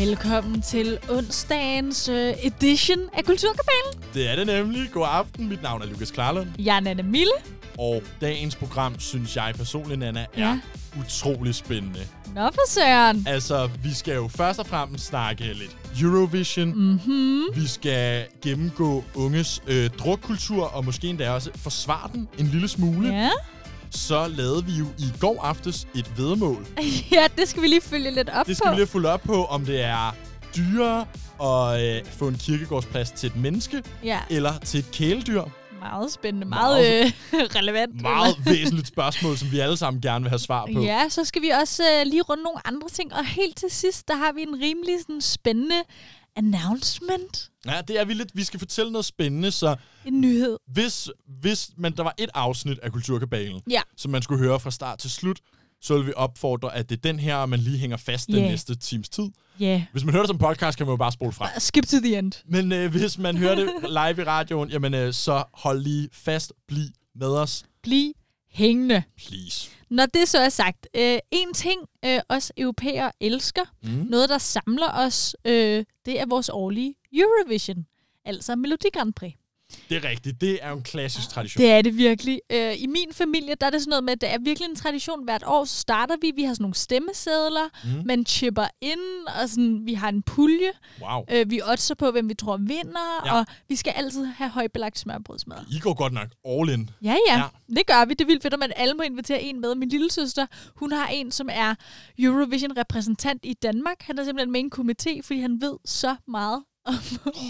Velkommen til onsdagens øh, edition af Kulturkapellen. Det er det nemlig. God aften. Mit navn er Lukas Klarlund. Jeg er Nana Mille. Og dagens program, synes jeg personligt, Nana, er Ja. utrolig spændende. Nå for søren. Altså, vi skal jo først og fremmest snakke lidt Eurovision. Mhm. Vi skal gennemgå unges øh, drukkultur, og måske endda også forsvare den en lille smule. Ja. Så lavede vi jo i går aftes et vedmål. ja, det skal vi lige følge lidt op Det skal på. vi lige fulgt op på, om det er dyrere at øh, få en kirkegårdsplads til et menneske, Ja, eller til et kæledyr. meget spændende. Meget, øh, relevant. Meget væsentligt spørgsmål, som vi alle sammen gerne vil have svar på. Ja, så skal vi også øh, lige runde nogle andre ting. Og helt til sidst, der har vi en rimelig sådan, spændende announcement. Ja, det er vi lidt. Vi skal fortælle noget spændende, så En nyhed. hvis, hvis man, der var et afsnit af Kulturkabalen, Ja. som man skulle høre fra start til slut, så vil vi opfordre, at det er den her, man lige hænger fast den Ja. næste times tid. Ja. Yeah. Hvis man hører det som podcast, kan man jo bare spole frem. Skip to the end. Men øh, hvis man hører det live i radioen, jamen øh, så hold lige fast, bliv med os, Bliv hængende. please. Når det så er sagt, øh, en ting, øh, os europæere elsker, Mm. noget der samler os, øh, det er vores årlige Eurovision, altså Melodi Grand Prix. Det er rigtigt. Det er jo en klassisk tradition. Det er det virkelig. Øh, I min familie, der er det sådan noget med, at det er virkelig en tradition. Hvert år så starter vi, vi har sådan nogle stemmesedler, Mm. man chipper ind, og sådan, vi har en pulje. Wow. Øh, vi oddser på, hvem vi tror vinder, Ja. og vi skal altid have højbelagt smørbrødsmad. I går godt nok all in. Ja, ja, Ja. ja, det gør vi. Det er vildt fedt, at man alle må invitere en med. Min lille søster, hun har en, som er Eurovision-repræsentant i Danmark. Han er simpelthen med i en komité, fordi han ved så meget om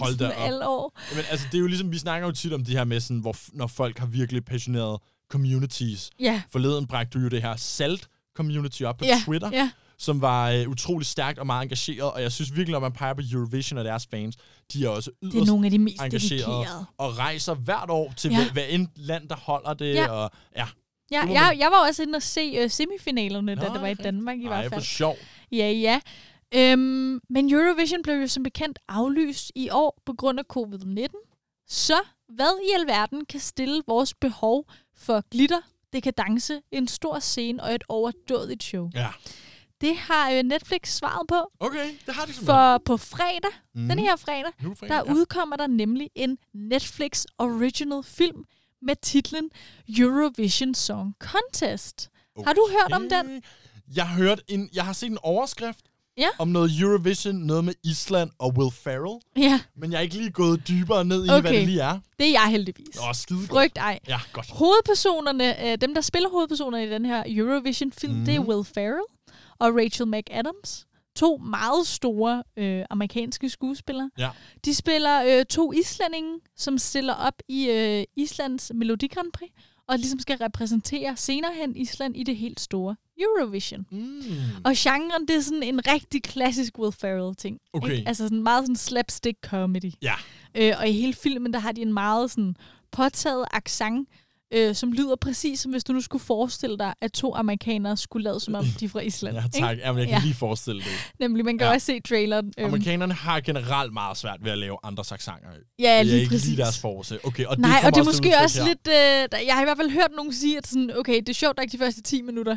Hold da op. alle år. Men altså, det er jo ligesom, vi snakker jo tit om det her med, sådan, hvor, når folk har virkelig passionerede communities. Ja, Forleden bragte du jo det her Salt-community op på ja, Twitter, ja. som var øh, utrolig stærkt og meget engageret, og jeg synes virkelig, når man peger på Eurovision og deres fans, de er også Det er yderst nogle af de mest engagerede dedikerede. og rejser hvert år til Ja. hver end land, der holder det, Ja. og ja, Ja, jeg, jeg var også inde og se uh, semifinalerne, da Nå, det var i. Danmark i ej, hvert for fald. sjov. Ja, ja. Øhm, men Eurovision blev jo som bekendt aflyst i år på grund af covid-19. Så hvad i alverden kan stille vores behov for glitter, dekadence, en stor scene og et overdådigt show? Ja. Det har øh, Netflix svaret på, Okay, det har de simpelthen. for på fredag, Mhm. den her fredag, Nu fredag, der udkommer der nemlig en Netflix original film med titlen Eurovision Song Contest. Har du hørt om den? Okay. Jeg har hørt en, jeg har set en overskrift Ja. om noget Eurovision, noget med Island og Will Ferrell, Ja, men jeg er ikke lige gået dybere ned i, Okay. hvad det lige er. det er jeg heldigvis. Åh, skide. Frygt ej. Ja, godt. Hovedpersonerne, øh, dem der spiller hovedpersonerne i den her Eurovision-film, mm. det er Mhm. Will Ferrell og Rachel McAdams. To meget store øh, amerikanske skuespillere. Ja. De spiller øh, to islændinge, som stiller op i øh, Islands Melodi Grand Prix, og ligesom skal repræsentere senere hen Island i det helt store Eurovision. Mm. Og genren, det er sådan en rigtig klassisk Will Ferrell-ting. Okay. Ikke? Altså sådan meget sådan slapstick comedy. Ja. Øh, og i hele filmen, der har de en meget sådan påtaget accent, øh, som lyder præcis som hvis du nu skulle forestille dig, at to amerikanere skulle lade som om de er fra Island. Ja, tak. Ikke? Jamen, jeg kan Ja. lige forestille det. Nemlig, man kan Ja. også se traileren. Øhm, Amerikanerne har generelt meget svært ved at lave andres accenter. ja, det er lige ikke præcis. lige deres force. Okay, og det Nej, kommer og det er måske også her. lidt... Øh, der, jeg har i hvert fald hørt nogen sige, at sådan, okay, det er sjovt nok de første 10 minutter,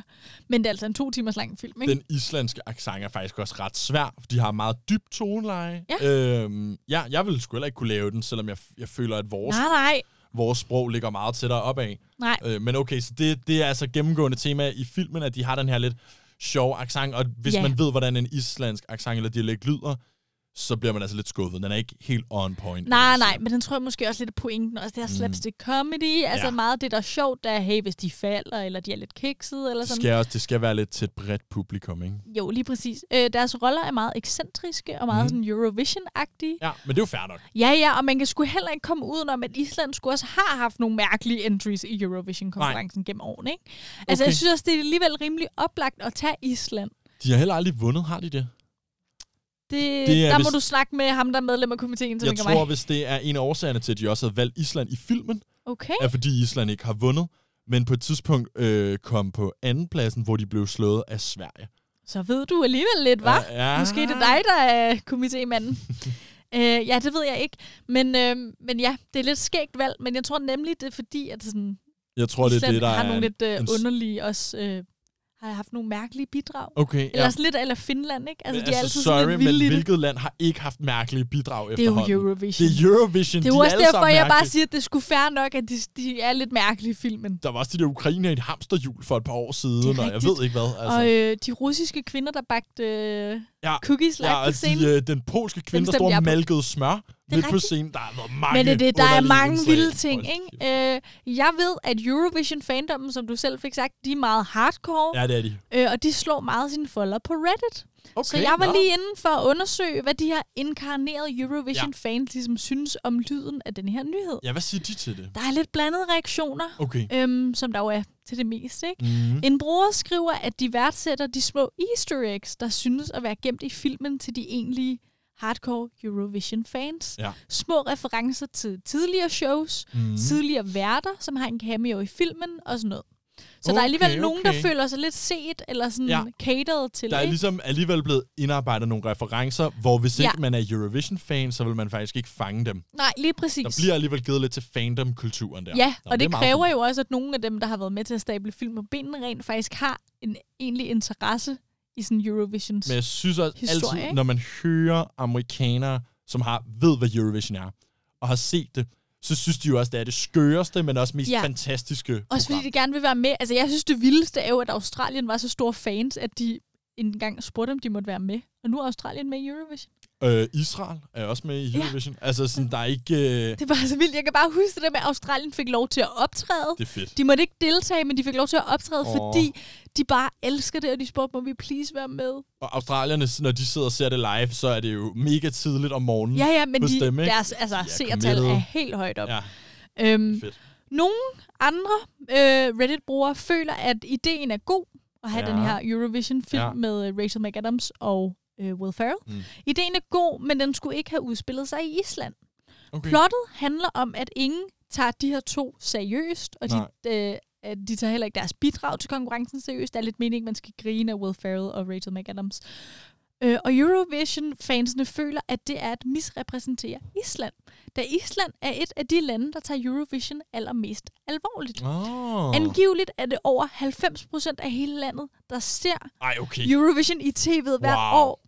men det er altså en to timers lang film, ikke? Den islandske accent er faktisk også ret svær, for de har meget dybt toneleje. Ja. Øhm, ja, jeg ville sgu heller ikke kunne lave den, selvom jeg, jeg føler, at vores, Nej, nej, vores sprog ligger meget tættere opad. nej. Øh, men okay, så det, det er altså gennemgående tema i filmen, at de har den her lidt sjov accent, og hvis Ja. man ved, hvordan en islandsk accent eller dialekt lyder, så bliver man altså lidt skuffet. Den er ikke helt on point. Nej, nej, men den tror jeg måske også lidt er pointen. Også det her Mm. slapstick comedy. Altså Ja. meget af det, der er sjovt, der er, hey, hvis de falder, eller de er lidt kikset, eller Det sådan. skal, også, det skal være lidt til et bredt publikum, ikke? Jo, lige præcis. Øh, deres roller er meget ekscentriske og meget Mhm. sådan Eurovision-agtige. Ja, men det er jo fair nok. Ja, ja, og man kan sgu heller ikke komme udenom, at Island skulle også har haft nogle mærkelige entries i Eurovision-konkurrencen gennem årene, ikke? Altså, Okay. jeg synes også, det er alligevel rimelig oplagt at tage Island. De har heller aldrig vundet, har de det? Det, Det er der må hvis- du snakke med ham, der er medlem af komiteen, som Jeg tror, mig. hvis det er en af årsagerne til, at de også havde valgt Island i filmen, Okay. er fordi Island ikke har vundet, men på et tidspunkt øh, kom på andenpladsen, hvor de blev slået af Sverige. Så ved du alligevel lidt, hva'? Ja, Måske det er dig, der er komitémanden. øh, ja, det ved jeg ikke. Men, øh, men ja, det er lidt skægt valg, men jeg tror nemlig, det er fordi, at sådan, Jeg tror, det er Island det, der har er nogle lidt øh, en underlige også, øh, har haft nogle mærkelige bidrag. Okay, Eller sådan lidt eller Finland, ikke? Altså, Altså, de er altså altid sorry, sådan men det. hvilket land har ikke haft mærkelige bidrag Det er jo efterhånden? Eurovision. Det er Eurovision. Det er de også alle derfor, jeg bare siger, at det skulle fair nok, at de, de er lidt mærkelige i filmen. Der var også de der ukrainer i et hamsterhjul for et par år siden, Det er og jeg ved ikke hvad. Altså. Og øh, de russiske kvinder, der bagte øh, Ja, cookies live ja, på og scenen. de, øh, den polske kvinde, der jeg og malkede smør midt på scenen. Der har været mange Men det, er det, der er mange indslag. vilde ting, ikke? Øh, jeg ved, at Eurovision-fandommen, som du selv fik sagt, de er meget hardcore, Ja, det er de. øh, og de slår meget sine folder på Reddit. Okay, Så jeg var nå. lige inde for at undersøge, hvad de her inkarnerede Eurovision-fans ligesom synes om lyden af den her nyhed. Ja, hvad siger de til det? Der er lidt blandede reaktioner, Okay. øhm, som der jo er til det meste. Ikke? Mm. En bruger skriver, at de værdsætter de små easter eggs, der synes at være gemt i filmen til de egentlige hardcore Eurovision-fans. Ja. Små referencer til tidligere shows, Mm. tidligere værter, som har en cameo i filmen og sådan noget. Så der er Okay, alligevel nogen, der okay. føler sig lidt set eller sådan Ja. catered til. Der er ikke? ligesom alligevel blevet indarbejdet nogle referencer, hvor hvis Ja. ikke man er Eurovision-fan, så vil man faktisk ikke fange dem. Nej, lige præcis. Der bliver alligevel givet lidt til fandom-kulturen der. Ja, Nå, og det, meget kræver jo også, at nogle af dem, der har været med til at stable film på benene, rent faktisk har en egentlig interesse i sådan Eurovisions. Men jeg synes også historie, altid, ikke? når man hører amerikanere, som har ved, hvad Eurovision er, og har set det, så synes de jo også, det er det skøreste, men også mest Ja. fantastiske Også program. fordi de gerne vil være med. Altså, jeg synes, det vildeste er jo, at Australien var så store fans, at de engang spurgte, om de måtte være med. Og nu er Australien med i Eurovision. Øh, Israel er også med i Ja. Eurovision. Altså, sådan, der er ikke... Øh, Det var så vildt. Jeg kan bare huske det der med, at Australien fik lov til at optræde. det er fedt. De måtte ikke deltage, men de fik lov til at optræde, oh. fordi de bare elsker det, og de spurgte, må vi please være med? Og australierne, når de sidder og ser det live, så er det jo mega tidligt om morgenen. Ja, ja, men de, dem, ikke? deres altså, Ja, seertal er helt højt op. Ja, Øhm, fedt. Nogle andre øh, Reddit-brugere føler, at ideen er god at have Ja. ja. den her Eurovision-film Ja. ja. med øh, Rachel McAdams og øh, Will Ferrell. Mm. Ideen er god, men den skulle ikke have udspillet sig i Island. Okay. Plottet handler om, at ingen tager de her to seriøst, og de, øh, de tager heller ikke deres bidrag til konkurrencen seriøst. Der er lidt meningen, at man skal grine af Will Ferrell og Rachel McAdams. Øh, og Eurovision-fansene føler, at det er at misrepræsentere Island. Da Island er et af de lande, der tager Eurovision allermest alvorligt. Oh. Angiveligt er det over 90% af hele landet, der ser Ej, okay. Eurovision i tv'et hvert Wow. år.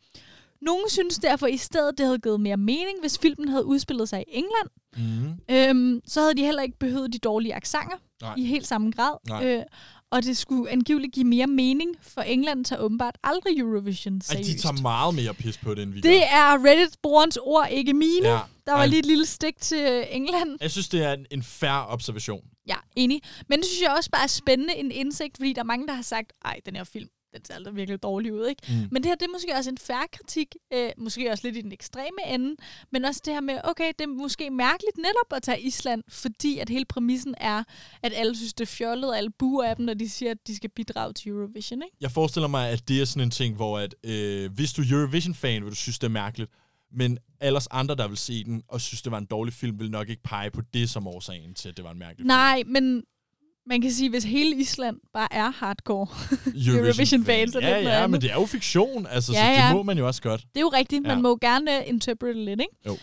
Nogle synes derfor i stedet, det havde givet mere mening, hvis filmen havde udspillet sig i England. Mm. Øhm, så havde de heller ikke behøvet de dårlige aksanger Nej. i helt samme grad. Nej. Øh, og det skulle angiveligt give mere mening, for England tager åbenbart aldrig Eurovision Ej, seriøst. de tager meget mere pis på det, end vi gør. det er Reddit-brugerens ord, ikke mine. Ja. Der var Ej. lige et lille stik til øh, England. Jeg synes, det er en, en færre observation. Ja, enig. Men det synes jeg også bare er spændende en indsigt, fordi der er mange, der har sagt, ej, den her film, den ser altså virkelig dårlig ud, ikke? Mm. Men det her, det er måske også en færre kritik, øh, måske også lidt i den ekstreme ende, men også det her med, okay, det er måske mærkeligt netop at tage Island, fordi at hele præmissen er, at alle synes, det er fjollet, og alle buer af dem, når de siger, at de skal bidrage til Eurovision, ikke? Jeg forestiller mig, at det er sådan en ting, hvor at, øh, hvis du er Eurovision-fan, vil du synes, det er mærkeligt. Men ellers andre, der vil se den og synes, det var en dårlig film, vil nok ikke pege på det som årsagen til, at det var en mærkelig Nej, men man kan sige, hvis hele Island bare er hardcore. Eurovision-fans, så er det Ja, noget ja, andet. men det er jo fiktion, altså, Ja, så det ja. må man jo også godt. Det er jo rigtigt. Man Ja. må gerne interprete lidt, ikke? Jo.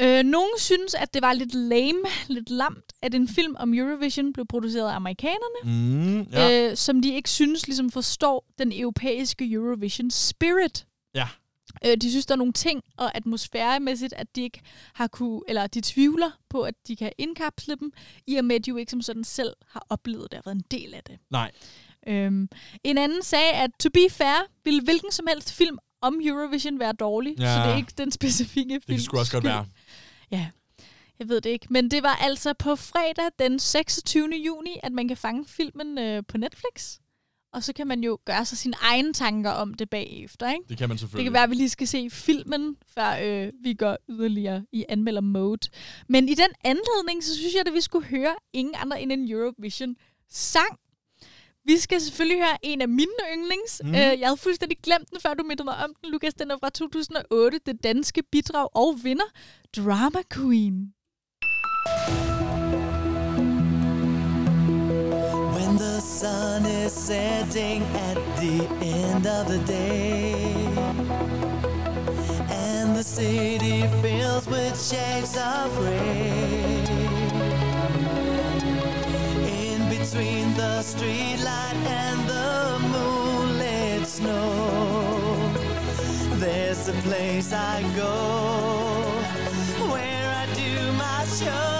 Øh, nogen synes, at det var lidt lame, lidt lamt, at en film om Eurovision blev produceret af amerikanerne, Mm, ja. ja. øh, som de ikke synes ligesom forstår den europæiske Eurovision spirit. ja. Øh, de synes, der er nogle ting og atmosfæremæssigt, at de ikke har kunne, eller de tvivler på, at de kan indkapsle dem, i og med, at de jo ikke som sådan selv har oplevet det og været en del af det. Nej. Øhm, en anden sagde, at to be fair, ville hvilken som helst film om Eurovision være dårlig, Ja. så det er ikke den specifikke film. Det sgu også godt være. Ja, jeg ved det ikke. Men det var altså på fredag den 26. juni, at man kan fange filmen øh, på Netflix. Og så kan man jo gøre sig sine egne tanker om det bagefter, ikke? Det kan man Det selvfølgelig. kan være, at vi lige skal se filmen, før øh, vi går yderligere i anmelder-mode. Men i den anledning, så synes jeg, at vi skulle høre ingen andre end en Eurovision-sang. Vi skal selvfølgelig høre en af mine yndlings. Mm. Øh, jeg havde fuldstændig glemt den, før du mindede mig om den, Lukas. Den er fra 2008, det danske bidrag og vinder, Drama Queen. The sun is setting at the end of the day, and the city fills with shades of gray. In between the streetlight and the moon. snow. There's a place I go where I do my show.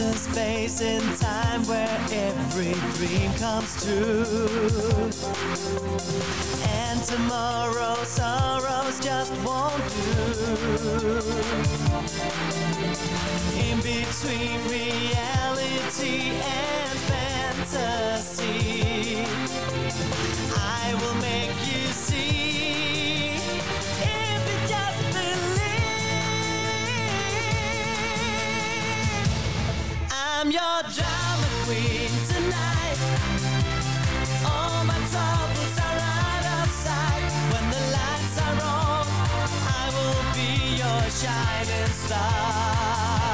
A space in time where every dream comes true. And tomorrow's sorrows just won't do. In between reality and fantasy, I will make you see. I'm your drama queen tonight. All my troubles are out of sight. When the lights are on, I will be your shining star.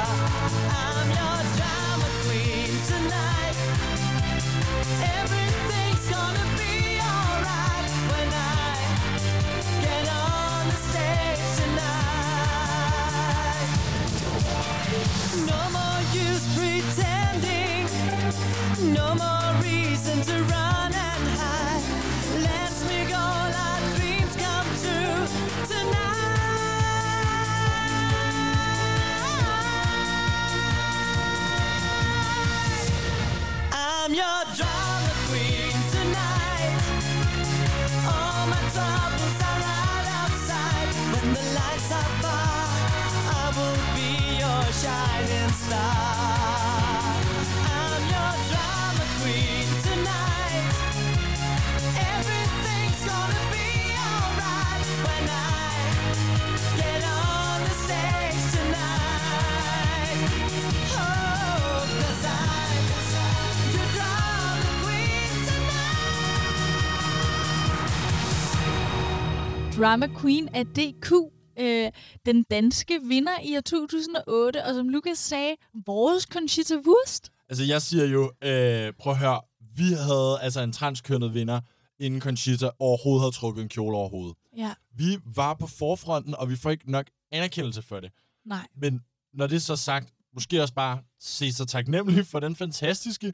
Drama Queen af DQ. Øh, den danske vinder i år 2008, og som Lukas sagde, vores Conchita Wurst. Altså, jeg siger jo, øh, prøv at høre, vi havde altså en transkønnet vinder, inden Conchita overhovedet havde trukket en kjole over hovedet. Ja, Vi var på forfronten, og vi får ikke nok anerkendelse for det. nej. Men når det er så sagt, måske også bare se sig taknemmelig for den fantastiske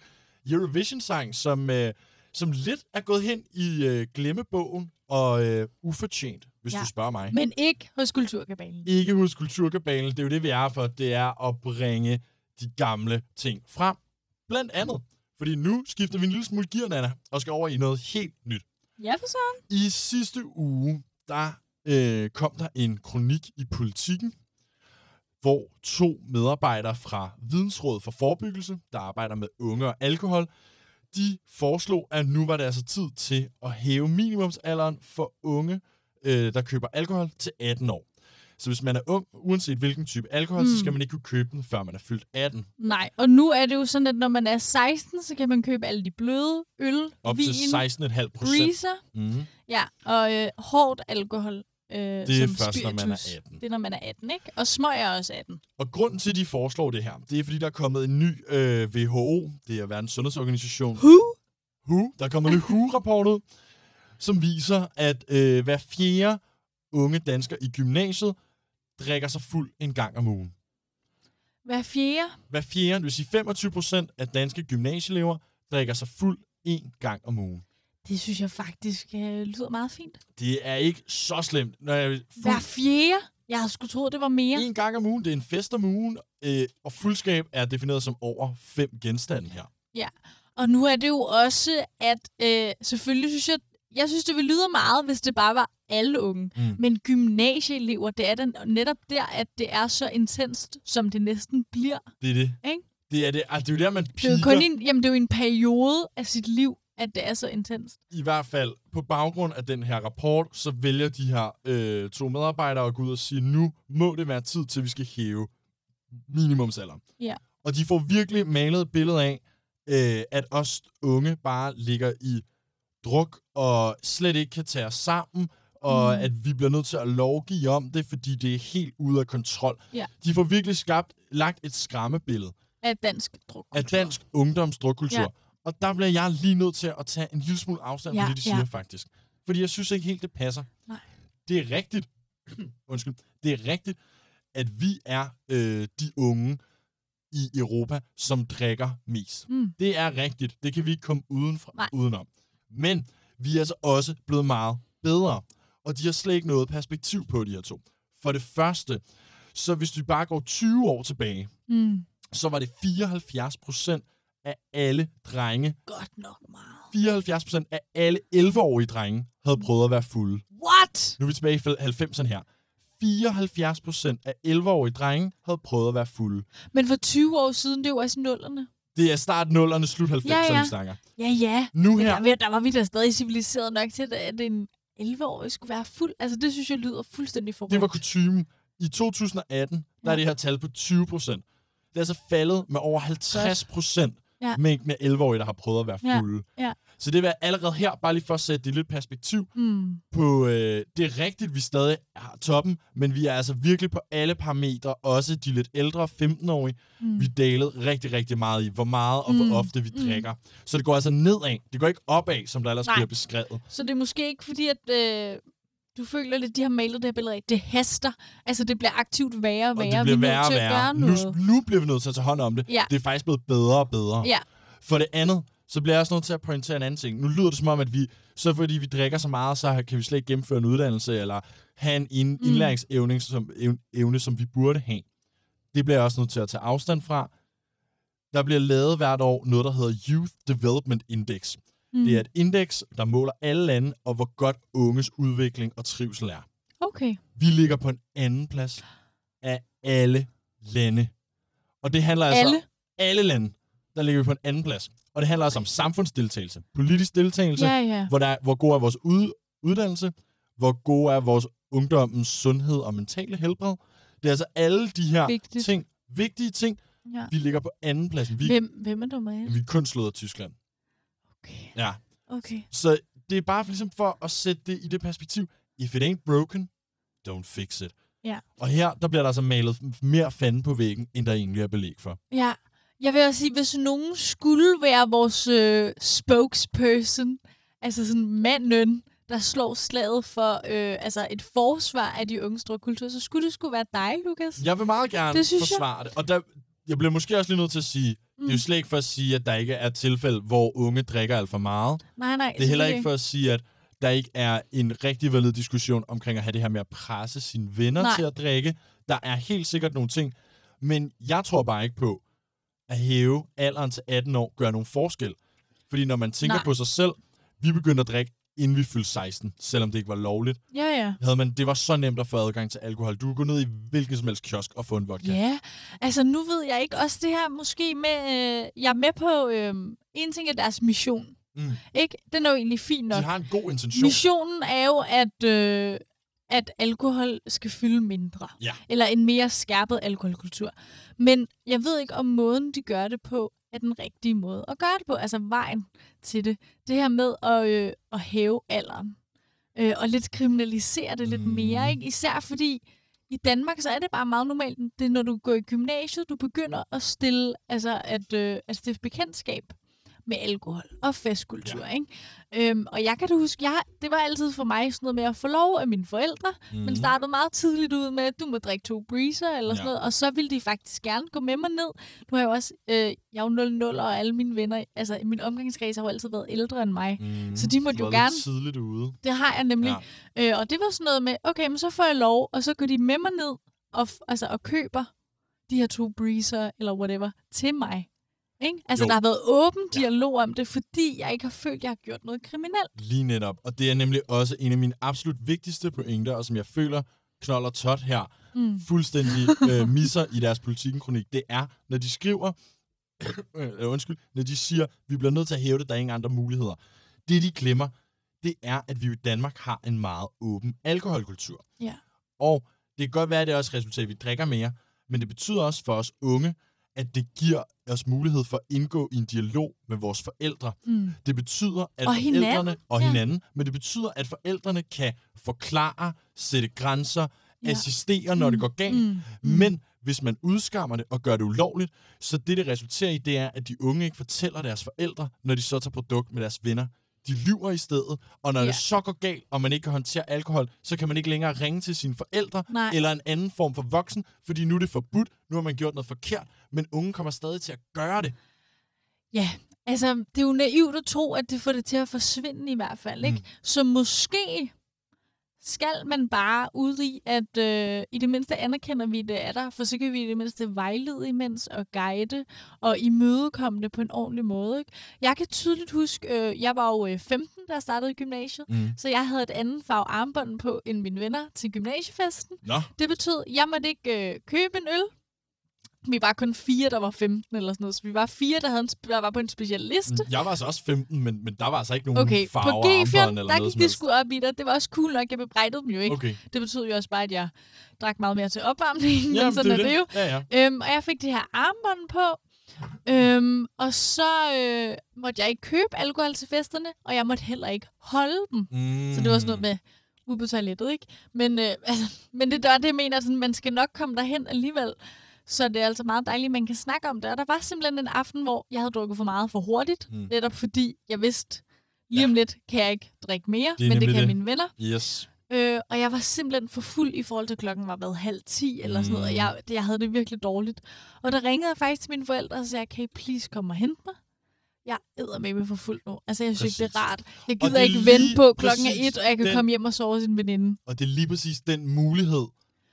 Eurovision-sang, som, øh, som lidt er gået hen i øh, glemmebogen og øh, ufortjent, hvis Ja. du spørger mig. Men ikke hos Kulturkabalen. Ikke hos Kulturkabalen, det er jo det, vi er for. Det er at bringe de gamle ting frem. Blandt andet. Fordi nu skifter vi en lille smule gear, Nana, og skal over i noget helt nyt. Ja, for søren. I sidste uge, der øh, kom der en kronik i politikken, hvor to medarbejdere fra Vidensrådet for Forebyggelse, der arbejder med unge og alkohol, de foreslog, at nu var det altså tid til at hæve minimumsalderen for unge, øh, der køber alkohol til 18 år. Så hvis man er ung, uanset hvilken type alkohol, mm. så skal man ikke kunne købe den, før man er fyldt 18. Nej, og nu er det jo sådan, at når man er 16, så kan man købe alle de bløde øl, Op vin, til 16,5 procent. Mm. ja, og øh, hårdt alkohol. Øh, det er først, når man er 18. Det er, når man er 18, ikke? Og smøg er også 18. Og grunden til, at de foreslår det her, det er, fordi der er kommet en ny øh, WHO, det er Verdens Sundhedsorganisation, Who? WHO, der er kommet en WHO-rapport ud, som viser, at øh, hver fjerde unge dansker i gymnasiet drikker sig fuld en gang om ugen. Hver fjerde? Hver fjerde, det vil sige 25 procent af danske gymnasieelever, drikker sig fuld en gang om ugen. Det synes jeg faktisk øh, lyder meget fint. Det er ikke så slemt. Når jeg Hver fuld fjerde? Jeg havde sgu troet, det var mere. en gang om ugen, det er en fest om ugen, øh, og fuldskab er defineret som over fem genstande her. Og nu er det jo også, at øh, selvfølgelig synes jeg, jeg synes, det ville lyde meget, hvis det bare var alle unge. Mm. Men gymnasieelever, det er den, netop der, at det er så intenst, som det næsten bliver. Det er det. Ikke? Det er det. Altså, det er jo der, man Det er jo kun en- jamen, det er jo en periode af sit liv, at det er så intenst. I hvert fald på baggrund af den her rapport, så vælger de her øh, to medarbejdere at gå ud og sige, nu må det være tid til, vi skal hæve minimumsalderen. Ja. Og de får virkelig malet et billede af, øh, at os unge bare ligger i druk og slet ikke kan tage os sammen, og Mm. at vi bliver nødt til at lovgive om det, fordi det er helt ude af kontrol. Ja. De får virkelig skabt, lagt et skræmmebillede Af dansk druk. af dansk ungdomsdrukkultur. Ja. Og der bliver jeg lige nødt til at tage en lille smule afstand Ja, fra det, de ja. siger faktisk. Fordi jeg synes ikke helt, det passer. Nej. Det er rigtigt. Undskyld. Det er rigtigt, at vi er øh, de unge i Europa, som drikker mest. Mm. Det er rigtigt. Det kan vi ikke komme udenfra, Nej. udenom. Men vi er altså også blevet meget bedre. Og de har slet ikke noget perspektiv på de her to. For det første, så hvis du bare går 20 år tilbage, Mm. så var det 74 procent af alle drenge, Godt nok meget. 74 procent af alle 11-årige drenge, havde prøvet at være fulde. What? Nu er vi tilbage i 90'erne her. 74 procent af 11-årige drenge havde prøvet at være fulde. Men for 20 år siden, det er jo også nullerne. Det er start 0'erne, slut 90'erne, Ja, ja. vi snakker. Ja, ja. Nu Men her, der, der var vi da stadig civiliseret nok til, at en 11-årig skulle være fuld. Altså, det synes jeg lyder fuldstændig forrygt. det var kutumen. I 2018, der er Ja. det her tal på 20 procent. Det er altså faldet med over 50 procent Ja. mængden af 11-årige, der har prøvet at være Ja, fulde. ja. Så det var allerede her, bare lige for at sætte det lidt perspektiv, Mm. på, øh, det er rigtigt, vi stadig har toppen, men vi er altså virkelig på alle parametre, også de lidt ældre 15-årige. Mm. Vi dalede rigtig, rigtig meget i, hvor meget og hvor Mm. ofte vi Mm. drikker. Så det går altså nedad. Det går ikke opad, som der ellers Nej. bliver beskrevet. Så det er måske ikke fordi, at øh, du føler lidt, de har malet det her billede af, det haster. Altså, det bliver aktivt værre og Og værre. det Vi bliver er værre og værre. Nu, nu bliver vi nødt til at tage hånd om det. Ja. Det er faktisk blevet bedre og bedre. Ja. For det andet, så bliver jeg også nødt til at pointere en anden ting. Nu lyder det som om, at vi, så fordi vi drikker så meget, så kan vi slet ikke gennemføre en uddannelse, eller have en ind- Mm. indlæringsevne, som, ev- evne, som vi burde have. Det bliver jeg også nødt til at tage afstand fra. Der bliver lavet hvert år noget, der hedder Youth Development Index. Mm. Det er et indeks, der måler alle lande, og hvor godt unges udvikling og trivsel er. Okay. Vi ligger på en anden plads af alle lande. Og det handler altså Alle? om alle lande, der ligger vi på en anden plads. Og det handler altså om samfundsdeltagelse, politisk deltagelse, Ja, ja. hvor, der er, hvor god er vores ud, uddannelse, hvor god er vores ungdommens sundhed og mentale helbred. Det er altså alle de her Vigtigt. ting, vigtige ting, ja. vi ligger på anden pladsen. Vi, Hvem, hvem er nummer et? vi er kun slået af Tyskland. Okay. Ja. Okay. Så det er bare for, ligesom for at sætte det i det perspektiv. If it ain't broken, don't fix it. Ja. Og her, der bliver der altså malet mere fanden på væggen, end der egentlig er belæg for. Ja. Jeg vil også sige, hvis nogen skulle være vores øh, spokesperson, altså sådan manden, der slår slaget for øh, altså et forsvar af de unge strukkultur, så skulle det skulle være dig, Lukas. Jeg vil meget gerne Det synes jeg. forsvare det. Og der, jeg bliver måske også lige nødt til at sige, mm. det er jo slet ikke for at sige, at der ikke er tilfælde, hvor unge drikker alt for meget. Nej, nej. Det er heller ikke for at sige, at der ikke er en rigtig valid diskussion omkring at have det her med at presse sine venner Nej. til at drikke. Der er helt sikkert nogle ting, men jeg tror bare ikke på, at hæve alderen til 18 år gør nogen forskel. Fordi når man tænker Nej. på sig selv, vi begyndte at drikke, inden vi fyldte 16, selvom det ikke var lovligt. Ja, ja. Havde man, det var så nemt at få adgang til alkohol. Du kunne gå ned i hvilken som helst kiosk og få en vodka. Ja, altså nu ved jeg ikke også det her måske med, øh, jeg er med på, øh, en ting er deres mission, Mm. ikke? Den er jo egentlig fin nok. De har en god intention. Missionen er jo, at, øh, at alkohol skal fylde mindre. Ja. Eller en mere skærpet alkoholkultur. Men jeg ved ikke, om måden, de gør det på, er den rigtige måde at gøre det på. Altså vejen til det. Det her med at, øh, at hæve alderen. Øh, og lidt kriminalisere det lidt Mm. mere. Ikke? Især fordi i Danmark, så er det bare meget normalt. Det er, når du går i gymnasiet, du begynder at stille, altså at, øh, at stifte bekendtskab med alkohol og festkultur. Ja. Ikke? Øhm, og jeg kan da huske, jeg, det var altid for mig sådan noget med at få lov af mine forældre. Mm. Men startede meget tidligt ud med, at du må drikke to breezer eller sådan Ja. noget. Og så ville de faktisk gerne gå med mig ned. Nu har jeg jo også, øh, jeg er jo 00, og alle mine venner, altså min omgangskreds har jo altid været ældre end mig. Mm. Så de måtte jo gerne- tidligt ude. Det har jeg nemlig. Ja. Øh, og det var sådan noget med, okay, men så får jeg lov, og så går de med mig ned og, altså, og køber de her to breezer, eller whatever, til mig. Ikke? Altså, Jo. der har været åben Ja. dialog om det, fordi jeg ikke har følt, at jeg har gjort noget kriminelt. Lige netop. Og det er nemlig også en af mine absolut vigtigste pointer, og som jeg føler knolder tot her Mm. fuldstændig øh, misser i deres politikken-kronik. Det er, når de skriver, øh, undskyld, når de siger, vi bliver nødt til at hæve det, der er ingen andre muligheder. Det, de glemmer, det er, at vi i Danmark har en meget åben alkoholkultur. Ja. Og det kan godt være, at det også resulterer, at vi drikker mere, men det betyder også for os unge, at det giver os mulighed for at indgå i en dialog med vores forældre. Mm. Det betyder, at Og forældrene hinanden, og ja. hinanden, men det betyder, at forældrene kan forklare, sætte grænser, Ja. assistere, når det går galt. Mm. Men hvis man udskammer det og gør det ulovligt, så det, det resulterer i, det er, at de unge ikke fortæller deres forældre, når de så tager produkt med deres venner. De lyver i stedet, og når Ja. det så går galt, og man ikke kan håndtere alkohol, så kan man ikke længere ringe til sine forældre Nej. eller en anden form for voksen, fordi nu er det forbudt, nu har man gjort noget forkert, men unge kommer stadig til at gøre det. Ja, altså, det er jo naivt at tro, at det får det til at forsvinde i hvert fald, ikke? Mm. Så måske skal man bare ud i, at øh, i det mindste anerkender vi, det er der, for så kan vi i det mindste vejlede imens og guide og imødekomme det på en ordentlig måde. Ikke? Jeg kan tydeligt huske, øh, jeg var jo øh, 15, da jeg startede i gymnasiet, Mm. så jeg havde et andet farve armbånd på end mine venner til gymnasiefesten. Nå, Det betød, at jeg måtte ikke øh, købe en øl. Vi var kun fire, der var 15 eller sådan noget, så vi var fire, der, havde en, der var på en speciel liste. jeg var altså også 15, men, men der var altså ikke nogen Okay, på farver, G4, armbånd eller der noget gik som de helst. sgu op i dig. Det var også cool nok, jeg bebrejdede dem jo ikke. Okay. Det betød jo også bare, at jeg drak meget mere til opvarmning, Ja, men sådan er det jo. Ja, ja. Øhm, og jeg fik det her armbånd på, øhm, og så øh, måtte jeg ikke købe alkohol til festerne, og jeg måtte heller ikke holde dem. Mm. Så det var sådan noget med ude på toilettet, ikke? Men, øh, altså, men det er det, jeg mener, sådan, man skal nok komme derhen alligevel. Så det er altså meget dejligt, at man kan snakke om det. Og der var simpelthen en aften, hvor jeg havde drukket for meget for hurtigt. Mm. Netop fordi jeg vidste, lige Ja. om lidt kan jeg ikke drikke mere, Det men det kan det. mine venner. Yes. Øh, og jeg var simpelthen for fuld i forhold til klokken var været halv ti eller sådan noget. Og Mm. jeg, det- jeg havde det virkelig dårligt. Og der ringede jeg faktisk til mine forældre og sagde, kan I please komme og hente mig? Jeg æder med for fuld nu. Altså, jeg synes det er rart. Jeg gider er ikke vente på, klokken er et, og jeg kan den- komme hjem og sove hos en veninde. Og det er lige præcis den mulighed,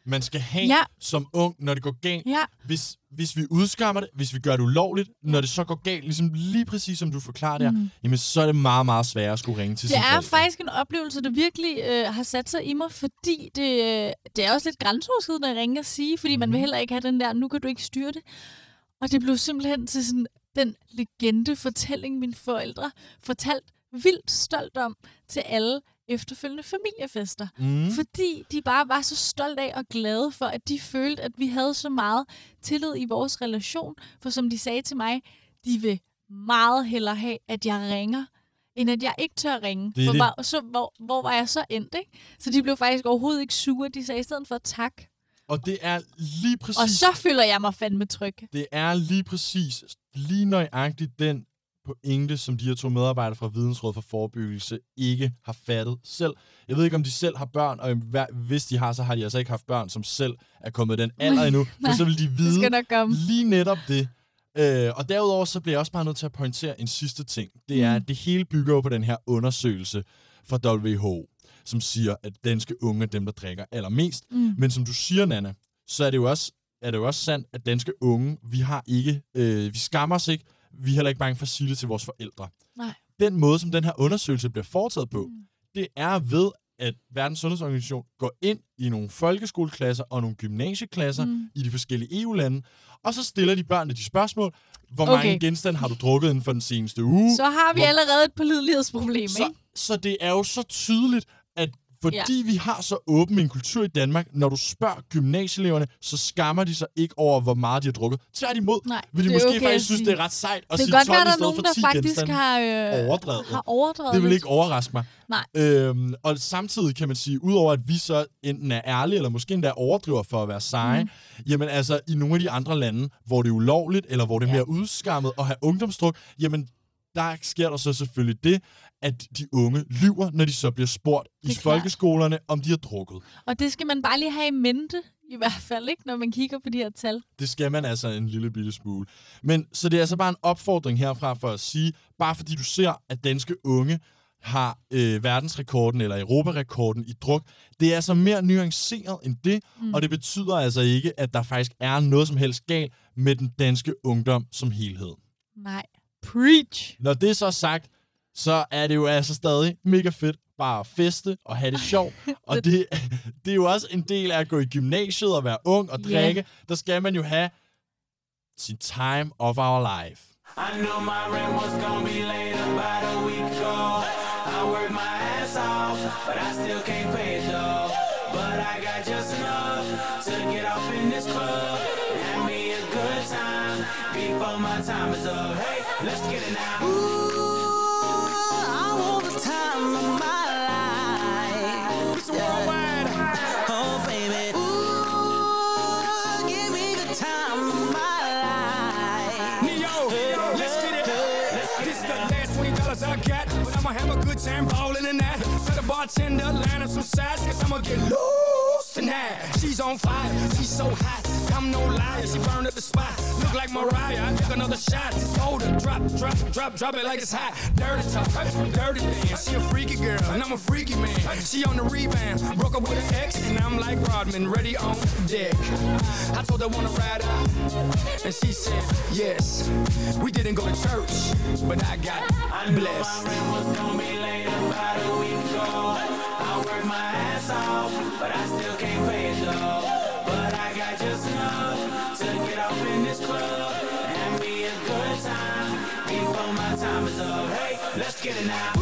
man skal have Ja. som ung, når det går galt. Ja, Hvis, hvis vi udskammer det, hvis vi gør det ulovligt, når det så går galt, ligesom lige præcis som du forklarer der, Mhm. jamen så er det meget, meget sværere at skulle ringe til det er forældre. faktisk en oplevelse, der virkelig øh, har sat sig i mig, fordi det, øh, det er også lidt grænseoverskridende at ringe og sige, fordi man vil Mhm. heller ikke have den der, nu kan du ikke styre det. Og det blev simpelthen til sådan den legende fortælling, mine forældre fortalt vildt stolt om til alle efterfølgende familiefester. Mm. Fordi de bare var så stolte af og glade for, at de følte, at vi havde så meget tillid i vores relation. For som de sagde til mig, de vil meget hellere have, at jeg ringer, end at jeg ikke tør ringe. Det for det. Bare, så, hvor, hvor var jeg så endt, ikke? Så de blev faktisk overhovedet ikke sure. De sagde i stedet for tak. Og det er lige præcis... Og så føler jeg mig fandme tryg. Det er lige præcis, lige nøjagtigt den pointe, som de her to medarbejdere fra Vidensråd for Forebyggelse ikke har fattet selv. Jeg ved ikke, om de selv har børn, og hvis de har, så har de altså ikke haft børn, som selv er kommet den alder endnu, for så vil de Det vide skal nok komme. lige netop det. Øh, og derudover så bliver jeg også bare nødt til at pointere en sidste ting. Det er, Mm. at det hele bygger jo på den her undersøgelse fra WHO, som siger, at danske unge er dem, der drikker allermest. Mm. Men som du siger, Nana, så er det jo også, er det jo også sandt, at danske unge, vi har ikke, øh, vi skammer os ikke, vi er heller ikke bange for at sige det til vores forældre. Nej. Den måde, som den her undersøgelse bliver foretaget på, Mm. det er ved, at Verdens Sundhedsorganisation går ind i nogle folkeskoleklasser og nogle gymnasieklasser Mm. i de forskellige EU-lande, og så stiller de børnene de spørgsmål, hvor Okay. mange genstande har du drukket inden for den seneste uge? Så har vi Hvor- allerede et pålidelighedsproblem, så, ikke? så det er jo så tydeligt, at fordi ja. vi har så åben en kultur i Danmark, når du spørger gymnasieeleverne, så skammer de sig ikke over, hvor meget de har drukket. Tværtimod Nej, vil de måske okay faktisk synes, det er ret sejt at Det sige kan godt 12 være, i der stedet for der 10 faktisk genstande. har, øh, Overdrevet. har overdrevet Det vil ikke overraske mig. Nej. Øhm, og samtidig kan man sige, udover at vi så enten er ærlige, eller måske endda overdriver for at være seje, mm. jamen altså i nogle af de andre lande, hvor det er ulovligt, eller hvor det er Ja. mere udskammet at have ungdomsdruk, jamen der sker der så selvfølgelig det, at de unge lyver, når de så bliver spurgt i er folkeskolerne, om de har drukket. Og det skal man bare lige have i mente, i hvert fald, ikke, når man kigger på de her tal. Det skal man altså en lille bitte smule. Men så det er altså bare en opfordring herfra for at sige, bare fordi du ser, at danske unge har øh, verdensrekorden eller europarekorden i druk, det er altså mere nuanceret end det, mm. og det betyder altså ikke, at der faktisk er noget som helst galt med den danske ungdom som helhed. Nej. Preach. Når det så er sagt, så er det jo altså stadig mega fedt bare at feste og have det sjovt. og det, det er jo også en del af at gå i gymnasiet og være ung og drikke. Der skal man jo have sin time of our life. I knew my rent was gonna be late about a week ago. I worked my ass off, but I still can't pay it though. But I got just enough to get off in this club and have me a good time. before my time is up. Hey, let's get it now. Ooh, I want the time of my life. It's worldwide. Oh, baby. Ooh, give me the time of my life. Neo, let's get it. This is the last twenty dollars I got, but I'ma have a good time ballin' in that. Tell the bartender line up some sides, cause I'ma get loose tonight. She's on fire, she's so hot. I'm no liar, she burned up the spot. Look like Mariah, I took another shot. Told her, drop, drop, drop, drop it like it's hot. Dirty talk, dirty dance. She a freaky girl, and I'm a freaky man. She on the rebound, broke up with an ex, and I'm like Rodman, ready on deck. I told her wanna ride out, and she said yes. We didn't go to church, but I got I knew blessed. my rent was gonna be late about a week ago. I worked my ass off, but I still can't this club and have me a good time before my time is up. Hey, let's get it now.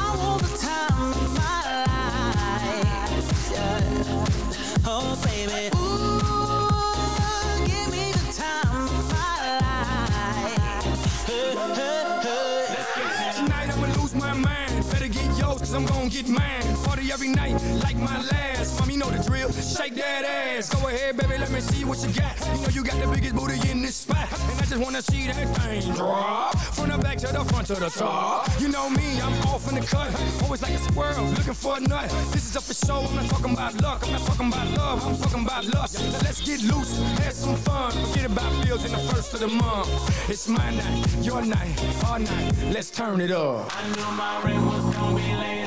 I want the time of my life. Yeah. Oh, baby. Ooh, give me the time of my life. Hey, hey, hey. Tonight I'ma lose my mind. Better get yours, cause I'm gonna get mine. Party every night, like my last. Mommy know the drill. Shake that ass. Go ahead, baby, let me see what you got. You know you got the biggest booty in this spot. And I just wanna see that thing drop. From the back to the front to the top. You know me, I'm off in the cut. Always like a squirrel, looking for a nut. This is up for show. I'm not talking about luck. I'm not talking about love. I'm talking about lust. Now let's get loose, have some fun. Forget about bills in the first of the month. It's my night, your night, our night. Let's turn it up. I knew my rent was gonna be late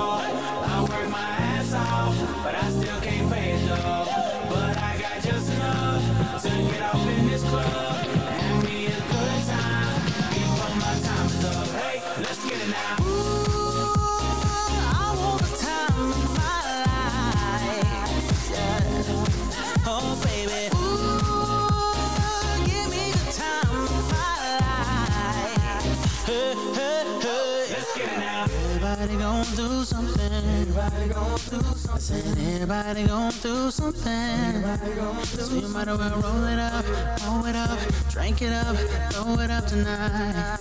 week Everybody gon' do something. Everybody gon' do something. Everybody gon' do something. So you might as well roll it up, roll it up, drink it up, throw it up tonight.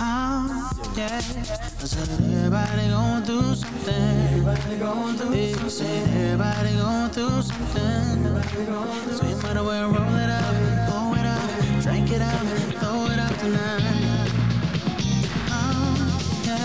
Oh, yeah. I said everybody gon' do something. Everybody do something. Said everybody gon' do something. So you might as well roll it up, blow it up, drink it up, throw it up tonight.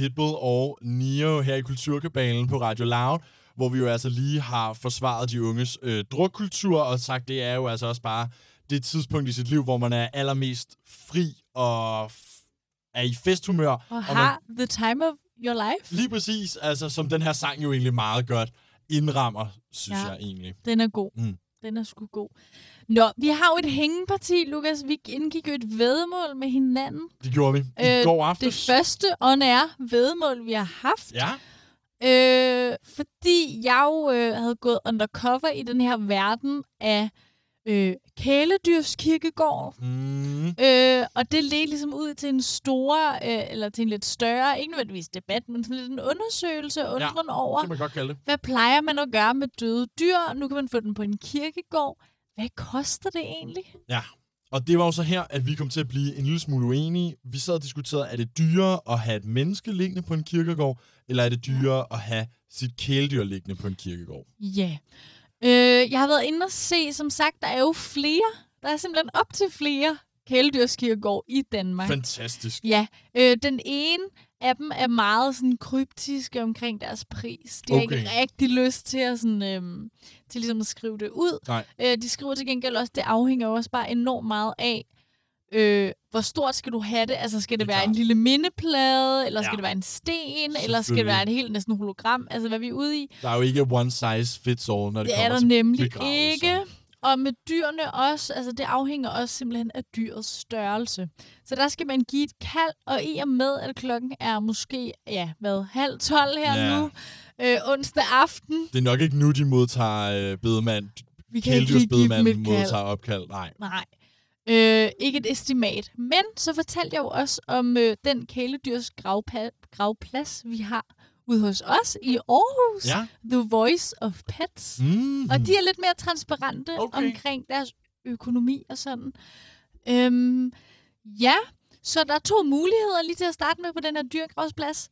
Pitbull og Nio her i Kulturkabalen på Radio Loud, hvor vi jo altså lige har forsvaret de unges øh, drukkultur og sagt, det er jo altså også bare det tidspunkt i sit liv, hvor man er allermest fri og er i festhumør. Og man, har the time of your life. lige præcis, altså som den her sang jo egentlig meget godt indrammer, synes Ja. jeg egentlig. Den er god. Mm. Den er sgu god. Nå, vi har jo et hængeparti, Lukas. Vi indgik jo et vedmål med hinanden. Det gjorde vi i Øh, går Det aftes. første on-air vedmål, vi har haft. Ja, Øh, fordi jeg jo øh, havde gået undercover i den her verden af øh, kæledyrskirkegård. mm, Øh, og det ledte ligesom ud til en store, øh, eller til en lidt større, ikke nødvendigvis debat, men sådan lidt en undersøgelse undren ja, over, det man godt kalde det. hvad plejer man at gøre med døde dyr? Nu kan man få den på en kirkegård. Hvad koster det egentlig? Ja, og det var jo så her, at vi kom til at blive en lille smule uenige. Vi sad og diskuterede, er det dyrere at have et menneske liggende på en kirkegård, eller er det dyrere at have sit kæledyr liggende på en kirkegård? Ja. Øh, jeg har været inde og se, som sagt, der er jo flere. Der er simpelthen op til flere kæledyrskirkegård i Danmark. Fantastisk. Ja, øh, den ene af dem er meget sådan kryptiske omkring deres pris. De har Okay. ikke rigtig lyst til at, sådan, øhm, til ligesom at skrive det ud. Nej. Øh, de skriver til gengæld også, det afhænger også bare enormt meget af, Øh, hvor stort skal du have det? Altså, skal det, Det er være en lille mindeplade, eller skal Ja. det være en sten, eller skal det være et helt næsten hologram? Altså, hvad er vi ude i? Der er jo ikke one size fits all, når det, Det er kommer der til nemlig begravelser. ikke. Og med dyrene også, altså det afhænger også simpelthen af dyrets størrelse. Så der skal man give et kald, og i og med, at klokken er måske, ja, hvad, halv tolv her Ja. nu, øh, onsdag aften. Det er nok ikke nu, de modtager øh, bedemand. Vi kan ikke give dem et kald. modtager opkald. Nej. Nej. Øh, ikke et estimat. Men så fortalte jeg jo også om øh, den kæledyrs gravpa- gravplads, vi har ude hos os i Aarhus. Ja. The Voice of Pets. Mm. Og de er lidt mere transparente okay. omkring deres økonomi og sådan. Øhm, ja, så der er to muligheder lige til at starte med på den her dyrgravsplads.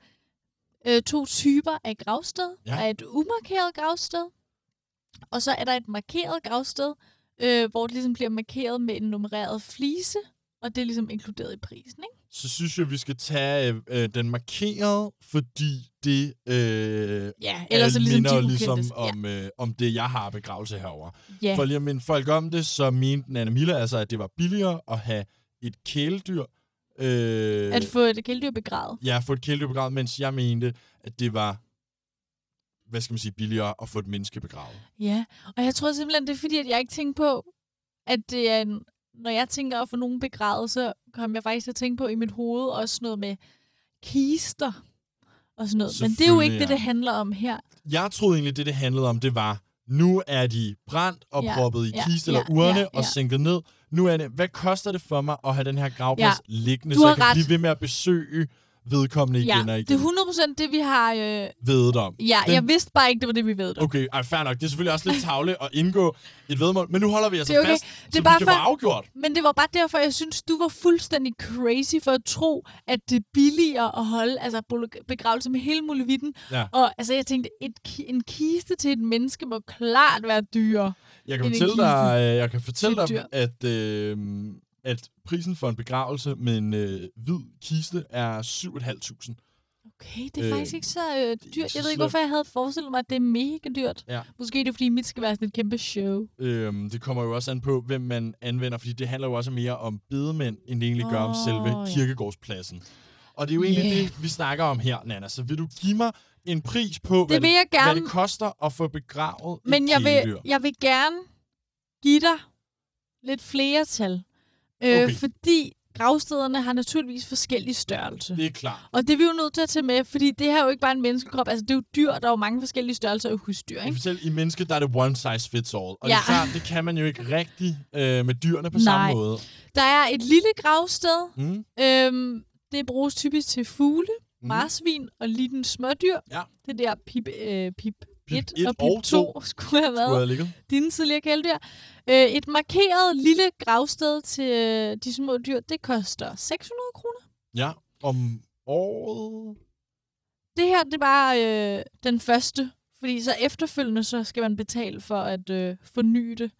Øh, to typer af gravsted. Ja. Der er et umarkeret gravsted, og så er der et markeret gravsted, øh, hvor det ligesom bliver markeret med en nummereret flise, og det er ligesom inkluderet i prisen, ikke? Så synes jeg, vi skal tage øh, øh, den markerede, fordi det øh, Ja, ellers er ligesom minder de ligesom om, øh, om det, jeg har begravelse herover. ja. For ja. lige at minde folk om det, så mente Nana Mille altså, at det var billigere at have et kæledyr. Øh, At få et kæledyr begravet. Ja, få et kæledyr begravet, mens jeg mente, at det var hvad skal man sige, billigere at få et menneske begravet. Ja, og jeg tror simpelthen, det er fordi, at jeg ikke tænker på, at det er en, når jeg tænker at få nogen begravet, så kommer jeg faktisk til at tænke på i mit hoved også noget med kister og sådan noget. Men det er jo ikke Selvfølgelig, det, ja. det handler om her. Jeg troede egentlig, det det handlede om, det var, nu er de brændt og Ja, proppet i ja, kiste ja, eller urne ja, og ja. sænket ned. Nu er det, hvad koster det for mig at have den her gravplads Ja, liggende, så jeg kan ret. blive ved med at besøge vedkommende Ja, igen og det er igen? 100% det, vi har... Øh, Vedet om. ja, Den- jeg vidste bare ikke, det var det, vi ved. Okay, ej, fair nok. Det er selvfølgelig også lidt tavle at indgå et vedmål, men nu holder vi altså Det er okay. fast, Det er vi bare kan for- afgjort. Men det var bare derfor, jeg synes, du var fuldstændig crazy for at tro, at det er billigere at holde altså, begravelse med hele muligheden. Ja. Og altså, jeg tænkte, et, en kiste til et menneske må klart være dyrere. Jeg kan fortælle dig, øh, jeg kan fortælle dig at, øh, at prisen for en begravelse med en øh, hvid kiste er 7.500. Okay, det er Øh, faktisk ikke så øh, dyrt. Jeg ved ikke, hvorfor jeg havde forestillet mig, at det er mega dyrt. Ja. Måske er det, fordi mit skal være sådan et kæmpe show. Øhm, det kommer jo også an på, hvem man anvender, fordi det handler jo også mere om bedemænd, end det egentlig gør om selve ja. kirkegårdspladsen. Og det er jo egentlig Yeah. det, vi snakker om her, Nana. Så vil du give mig en pris på, hvad, Det vil jeg hvad gerne, det koster at få begravet men jeg kæledyr? vil, jeg vil gerne give dig lidt flere tal. Øh, Okay. Fordi gravstederne har naturligvis forskellige størrelse. Det er klart. Og det er vi jo nødt til at tage med, fordi det her er jo ikke bare en menneskekrop. Altså, det er jo dyr, der er jo mange forskellige størrelser af husdyr, ikke? fortæller, i mennesker, der er det one size fits all. Og det Ja. er klart, det kan man jo ikke rigtig øh, med dyrene på Nej. samme måde. Der er et lille gravsted. Mm. Øhm, det bruges typisk til fugle, Mm. marsvin og lille smådyr. Ja. Det der pip, øh, pip, Pip 1 et og og 2 to. skulle have Skulle været have ligget. dine tidligere kæledyr. Øh, et markeret lille gravsted til øh, de små dyr, det koster 600 kroner. Ja, om året. Det her, det er bare øh, den første, fordi så efterfølgende, så skal man betale for at øh, forny det.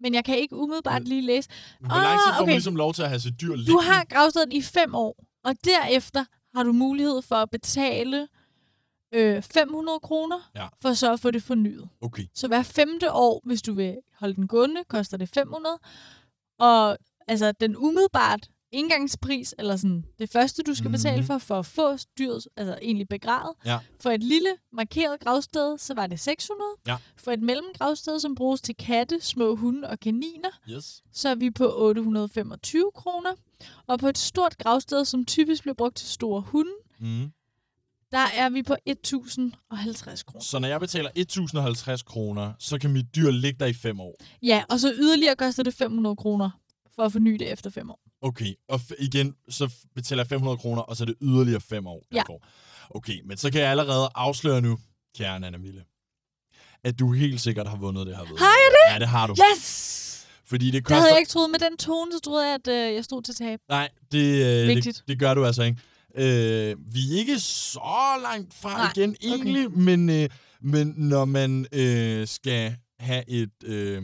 Men jeg kan ikke umiddelbart lige læse. Hvor lang tid Ah, får man okay. ligesom lov til at have sit dyr liggende? Du har gravstedet i fem år, og derefter har du mulighed for at betale øh, 500 kroner, Ja. for så at få det fornyet. Okay. Så hver femte år, hvis du vil holde den gående, koster det 500. Og altså den umiddelbart indgangspris, eller sådan det første, du skal mm-hmm. betale Mhm. for, for at få dyret altså egentlig begravet. Ja. For et lille markeret gravsted, så var det 600. Ja. For et mellemgravsted, som bruges til katte, små hunde og kaniner, Yes. så er vi på 825 kroner. Og på et stort gravsted, som typisk bliver brugt til store hunde, Mm. Der er vi på 1050 kroner. Så når jeg betaler 1050 kroner, så kan mit dyr ligge der i fem år. Ja, og så yderligere koster det 500 kroner for at forny det efter fem år. Okay, og igen, så betaler jeg 500 kroner, og så er det yderligere fem år, Ja. får. Okay, men så kan jeg allerede afsløre nu, kære Anna Mille, at du helt sikkert har vundet det her ved. Har jeg det? Ja, det har du. Yes! Fordi det Det koster... havde jeg ikke troet. Med den tone, så troede jeg, at øh, jeg stod til tab. Nej, det, øh, Vigtigt. det, det gør du altså ikke. Øh, vi er ikke så langt fra Nej, igen egentlig, okay. men, øh, men når man øh, skal have et, øh,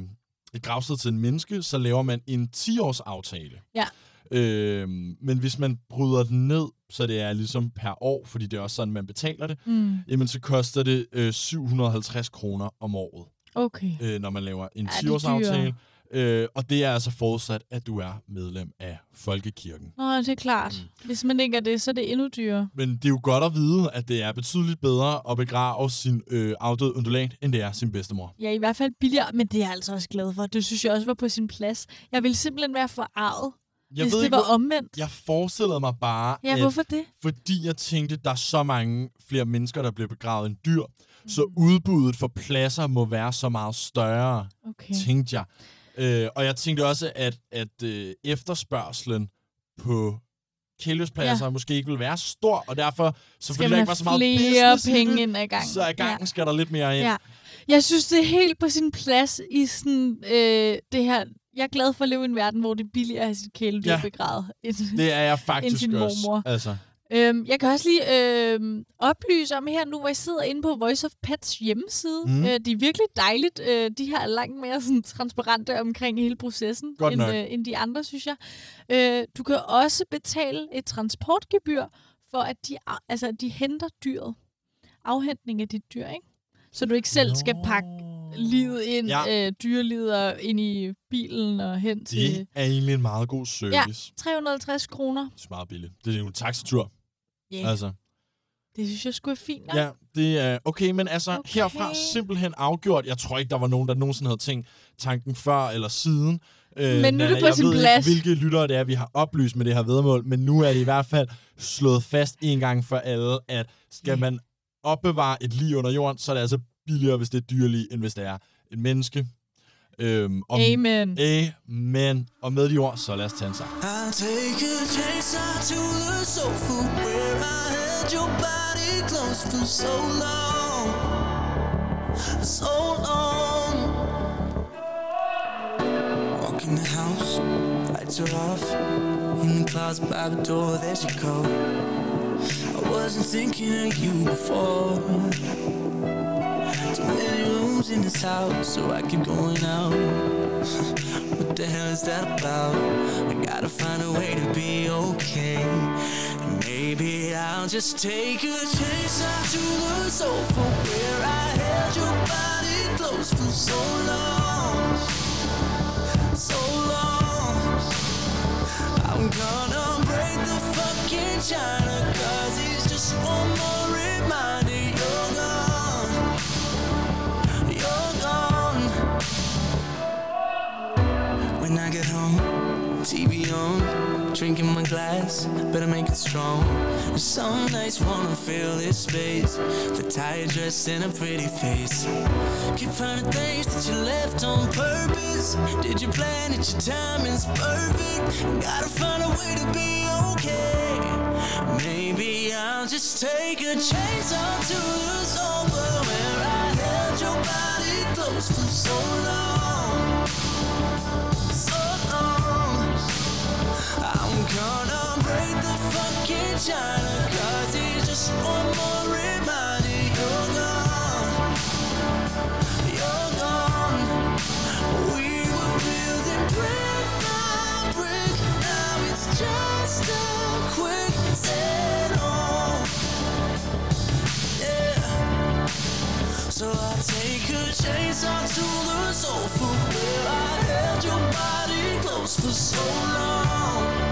et gravsted til en menneske, så laver man en 10-års aftale. Ja. Øh, men hvis man bryder den ned, så det er ligesom per år, fordi det er også sådan, man betaler det, Mm. jamen så koster det øh, 750 kroner om året, Okay. øh, når man laver en Ja, det er 10-års aftale. Øh, og det er altså forudsat, at du er medlem af Folkekirken. Nå, det er klart. Mm. Hvis man ikke er det, så er det endnu dyrere. Men det er jo godt at vide, at det er betydeligt bedre at begrave sin øh, afdøde undulat, end det er sin bedstemor. Ja, i hvert fald billigere, men det er jeg altså også glad for. Det synes jeg også var på sin plads. Jeg ville simpelthen være forarvet, Jeg hvis ved det ikke, var hvor- omvendt. Jeg forestillede mig bare, Ja, at hvorfor det? fordi jeg tænkte, der er så mange flere mennesker, der bliver begravet end dyr, så Mm. udbuddet for pladser må være så meget større, Okay. tænkte jeg. Øh, og jeg tænkte også, at, at øh, efterspørgselen på kælehuspladser ja. måske ikke vil være stor, og derfor, så Skal der ikke var så meget flere penge ind ad gangen? så ad gangen ja. skal der lidt mere ind. Ja. Jeg synes, det er helt på sin plads i sådan øh, det her... Jeg er glad for at leve i en verden, hvor det er billigere at have sit kæledyr Ja. begravet. End, Det er jeg faktisk sin også. mormor. Altså, Øhm, jeg kan også lige øhm, oplyse om her nu, hvor jeg sidder inde på Voice of Pets hjemmeside. Mm. Øh, det er virkelig dejligt. Øh, de her er langt mere sådan, transparente omkring hele processen, Godt end, nok. øh, end de andre, synes jeg. Øh, du kan også betale et transportgebyr, for at de, altså, at de henter dyret. Afhentning af dit dyr, ikke? Så du ikke selv skal pakke livet ind, Ja. ja. øh, dyrelivet og ind i bilen og hen til... det er egentlig en meget god service. 350 kroner. Det er meget billigt. Det er jo en taxatur. Yeah. Altså. Det synes jeg skulle er fint. nok. Ja, det er okay, men altså okay. Herfra simpelthen afgjort. Jeg tror ikke, der var nogen, der nogensinde havde tænkt tanken før eller siden. Øh, Men nu er det på jeg sin ved plads. Ikke, hvilke lyttere det er, vi har oplyst med det her vedmål, men nu er det i hvert fald slået fast en gang for alle, at skal man opbevare et lig under jorden, så er det altså billigere, hvis det er dyrelig, end hvis det er et menneske. Øhm, og, Amen. Amen. Og med de ord, så lad os tage en sang. I'll take a chance out to the sofa where I held your body close for so long, so long. Walk in the house, lights are off. In the closet by the door, there she go. I wasn't thinking of you before. Too many rooms in this house, so I keep going out. What the hell is that about? I gotta find a way to be okay. Maybe I'll just take a chance to the sofa where I held your body close for so long, so long. I'm gonna break the fucking china, drinking my glass, better make it strong. Some nights wanna fill this space, the tired dress and a pretty face. Keep finding things that you left on purpose. Did you plan it? Your timing's perfect. Gotta find a way to be okay. Maybe I'll just take a chance onto the sofa where I held your body close for so long gonna break the fucking china, cause it's just one more reminder you're gone. You're gone. We were building brick by brick, now it's just a quick settle. Yeah. So I take a chance onto the sofa where I held your body close for so long,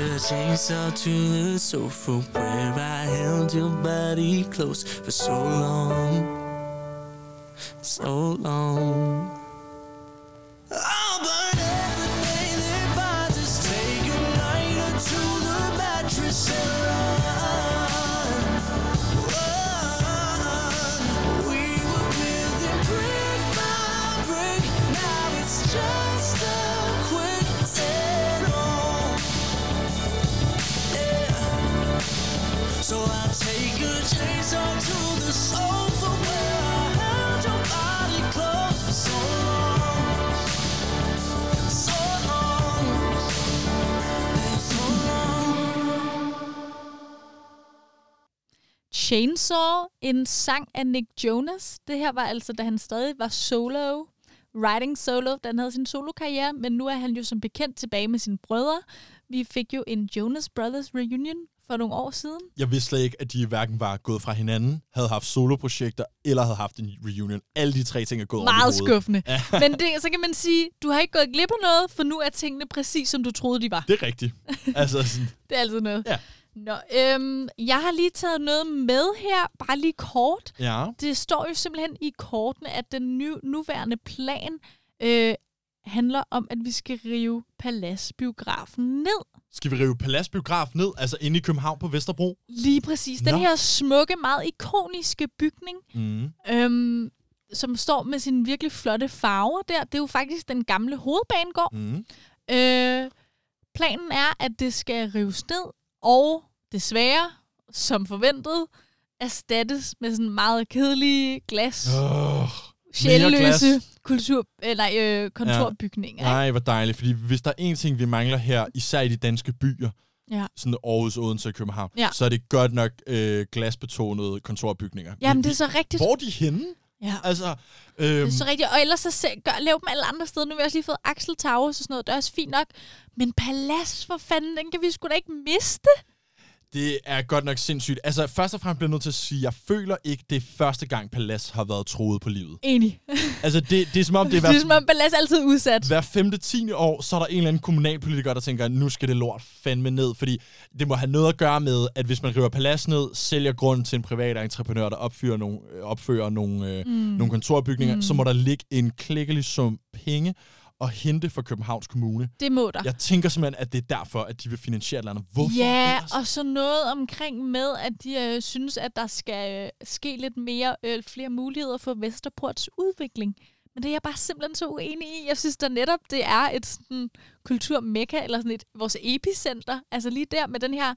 a out to the sofa where I held your body close for so long, so long. Chainsaw, en sang af Nick Jonas. Det her var altså, da han stadig var solo, Riding solo. Den havde sin solokarriere, men nu er han jo som bekendt tilbage med sine brødre. Vi fik jo en Jonas Brothers reunion for nogle år siden. Jeg vidste slet ikke, at de hverken var gået fra hinanden, havde haft soloprojekter, eller havde haft en reunion. Alle de tre ting er gået Meget skuffende. Ja. Men det, så kan man sige, du har ikke gået glip af noget, for nu er tingene præcis, som du troede, de var. Det er rigtigt. altså, sådan, Det er altid noget. Ja. Nå, øhm, jeg har lige taget noget med her, bare lige kort. ja. Det står jo simpelthen i kortene, at den nu, nuværende plan øh, handler om, at vi skal rive Paladsbiografen ned. Skal vi rive Paladsbiograf ned, altså inde i København på Vesterbro? Lige præcis. Den Nå. her smukke, meget ikoniske bygning, Mm. øhm, som står med sine virkelig flotte farver der. Det er jo faktisk den gamle hovedbanegård. Mm. Øh, planen er, at det skal rives ned, og desværre, som forventet, erstattes med sådan meget kedelige glas, Oh, sjælløse kultur, eller øh, kontorbygninger. Ja. nej, hvor dejligt. Fordi hvis der er en ting, vi mangler her, især i de danske byer, Ja. sådan Aarhus, Odense og København, Ja. så er det godt nok øh, glasbetonede kontorbygninger. Jamen, det er så rigtigt. Hvor er de henne? Ja. Altså, Det øhm, er så rigtigt. Og ellers så se, gør, lav dem alle andre steder. Nu har vi også lige fået Axel Towers og sådan noget. Det er også fint nok. Men Palads, for fanden, den kan vi sgu da ikke miste. Det er godt nok sindssygt. Altså, først og fremmest bliver jeg nødt til at sige, at jeg føler ikke, det er første gang Palads har været troet på livet. Enig. Altså, det, det er som om, det er Det er hver, som om altid er udsat. hver femte, tiende år, så er der en eller anden kommunalpolitiker, der tænker, nu skal det lort fandme ned, fordi det må have noget at gøre med, at hvis man river palads ned, sælger grunden til en privat entreprenør, der opfører nogle, øh, opfører nogle, øh, mm. nogle kontorbygninger, mm. så må der ligge en klækkelig sum penge og hente for Københavns Kommune. Det må der. Jeg tænker simpelthen, at det er derfor, at de vil finansiere et eller andet. Hvorfor Ja, ellers? og så noget omkring med, at de øh, synes, at der skal øh, ske lidt mere, øh, flere muligheder for Vesterports udvikling. Men det er jeg bare simpelthen så uenig i. Jeg synes da netop, det er et sådan, kulturmekka, eller sådan et vores epicenter. Altså lige der med den her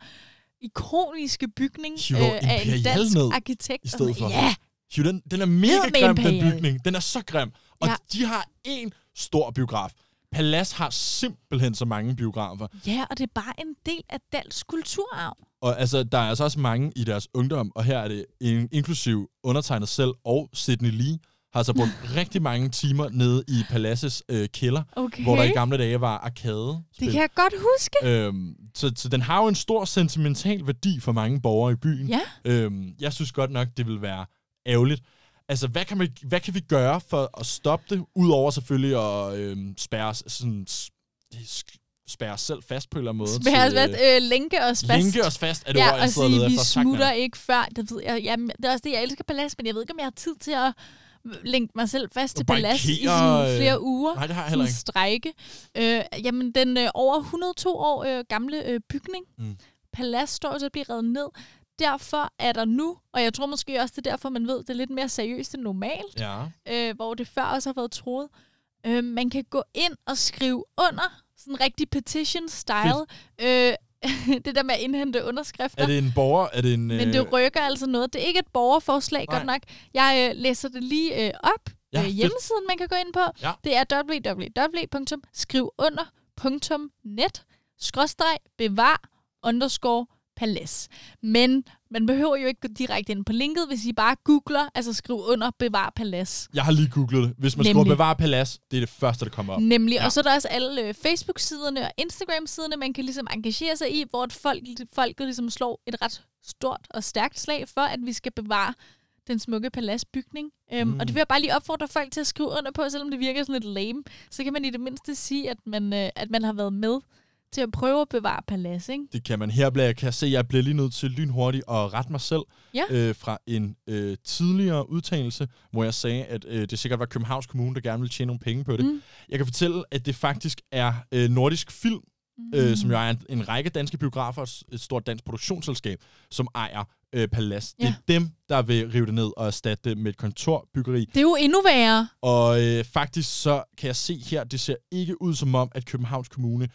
ikoniske bygning Hiv dog af en dansk ned arkitekt. i stedet for. Ja, Jo, den, den er mega grim, den bygning. Den er så grim. Og ja. de har en stor biograf. Palads har simpelthen så mange biografer. ja, og det er bare en del af dansk kulturarv. Og altså, der er altså også mange i deres ungdom, og her er det in- inklusiv undertegnet selv og Sidney Lee, har altså brugt rigtig mange timer nede i Paladses øh, kælder, Okay. hvor der i gamle dage var arcade. Det kan jeg godt huske. Øhm, så, så den har jo en stor sentimental værdi for mange borgere i byen. Ja. Øhm, jeg synes godt nok, det vil være ærgerligt. Altså, hvad kan, man, hvad kan vi gøre for at stoppe det? Udover selvfølgelig at øhm, spærre, sådan, spærre os selv fast på en eller anden måde. Spærre os fast, øh, lænke os fast. Lænke os fast, er det ja, ord, jeg sidder og leder vi smutter ikke før. Det, ved jeg, jamen, det er også det, jeg elsker Palads, men jeg ved ikke, om jeg har tid til at lænke mig selv fast til Palads i sådan øh, flere uger. Nej, det har jeg heller ikke. strække. Øh, jamen, den øh, over 102 år øh, gamle øh, bygning, Mm. Palads, står til at blive reddet ned. Derfor er der nu, og jeg tror måske også, det er derfor, man ved, det er lidt mere seriøst end normalt, Ja. øh, hvor det før også har været troet. Øh, man kan gå ind og skrive under, sådan rigtig petition-style. Øh, det der med at indhente underskrifter. Er det en borger? Er det en... Men øh, det rykker altså noget. Det er ikke et borgerforslag, Nej. godt nok. Jeg øh, læser det lige øh, op. Ja, øh, fedt. hjemmesiden, man kan gå ind på. Ja. Det er www.skrivunder.net skråstreg bevar underscore palads. Men man behøver jo ikke gå direkte ind på linket, hvis I bare googler, altså skriv under bevar palads. Jeg har lige googlet det. Hvis man Nemlig. skriver bevare palads, det er det første, der kommer op. Nemlig. Ja. Og så er der også alle øh, Facebook-siderne og Instagram-siderne, man kan ligesom engagere sig i, hvor folk, folket ligesom slår et ret stort og stærkt slag for, at vi skal bevare den smukke paladsbygning. Øhm, Mm. mm. Og det vil jeg bare lige opfordre folk til at skrive under på, selvom det virker sådan lidt lame. Så kan man i det mindste sige, at man, øh, at man har været med til at prøve at bevare palads, ikke? Det kan man. Her bliver, jeg kan jeg se, at jeg bliver lige nødt til lynhurtigt at rette mig selv Ja. øh, fra en øh, tidligere udtalelse, hvor jeg sagde, at øh, det sikkert var Københavns Kommune, der gerne ville tjene nogle penge på det. Mm. Jeg kan fortælle, at det faktisk er øh, Nordisk Film, Mm. øh, som jo er en, en række danske biografer, og et stort dansk produktionsselskab, som ejer øh, Palads. Ja. Det er dem, der vil rive det ned og erstatte det med et kontorbyggeri. Det er jo endnu værre. Og øh, faktisk så kan jeg se her, det ser ikke ud som om, at Københavns Kommune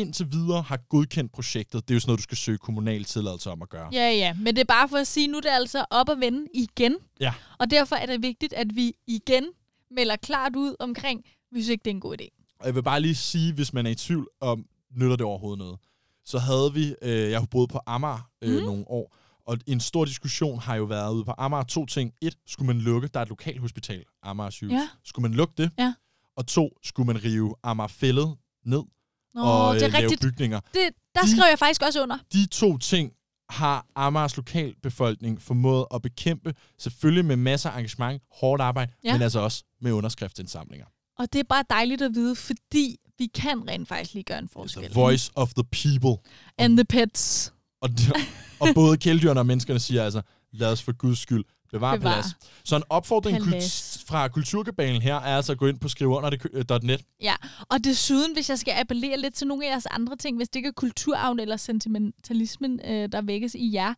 indtil videre har godkendt projektet. Det er jo sådan noget, du skal søge kommunal tilladelse om at gøre. Ja, ja. Men det er bare for at sige, nu er det altså op at vende igen. Ja. Og derfor er det vigtigt, at vi igen melder klart ud omkring, vi synes ikke, det er en god idé. Og jeg vil bare lige sige, hvis man er i tvivl om, nytter det overhovedet noget, så havde vi, øh, jeg har boet på Amager øh, mm. nogle år, Og en stor diskussion har jo været ude på Amager to ting. Et, skulle man lukke, der er et lokalt hospital, Amager sygehus. Ja. Skulle man lukke det? Ja. Og to, skulle man rive Amager fældet ned Nå, og det øh, er lave rigtigt. bygninger. Det, der De- skrev jeg faktisk også under. De to ting har Amagers lokalbefolkning formået at bekæmpe, selvfølgelig med masser af engagement, hårdt arbejde, Ja. men altså også med underskriftsindsamlinger. Og det er bare dejligt at vide, fordi vi kan rent faktisk lige gøre en The forskel. voice of the people. And the pets. Og, og både kældyrene og menneskerne siger altså, lad os for guds skyld bevare Bevar. plads. Så en opfordring Palads. Fra Kulturkabalen her er altså at gå ind på skriveunder.net. Ja, og desuden, hvis jeg skal appellere lidt til nogle af jeres andre ting, hvis det ikke er kulturarven eller sentimentalismen, øh, der vækkes i jer,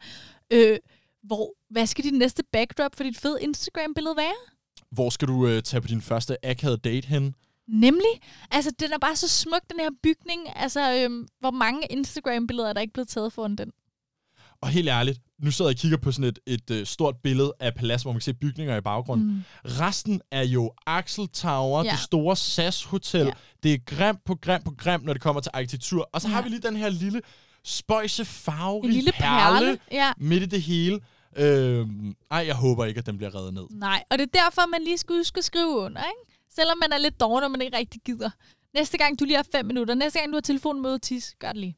øh, hvor, hvad skal dit næste backdrop for dit fede Instagram-billede være? Hvor skal du øh, tage på din første akavede date hen? Nemlig, altså den er bare så smuk, den her bygning. Altså, øhm, hvor mange Instagram-billeder er der ikke blevet taget foran den? Og helt ærligt, nu sidder jeg og kigger på sådan et, et øh, stort billede af palads, hvor man kan se bygninger i baggrunden. Mm. Resten er jo Axel Tower, Ja. det store SAS Hotel. Ja. Det er grimt på grimt på grimt, når det kommer til arkitektur. Og så Ja. har vi lige den her lille spøjse farverige lille perle. Ja. midt i det hele. Øhm, ej, jeg håber ikke, at den bliver reddet ned. Nej, og det er derfor, man lige skal huske at skrive under, ikke? Selvom man er lidt dårlig, og man ikke rigtig gider. Næste gang, du lige har fem minutter. Næste gang, du har telefonen med tis, gør det lige.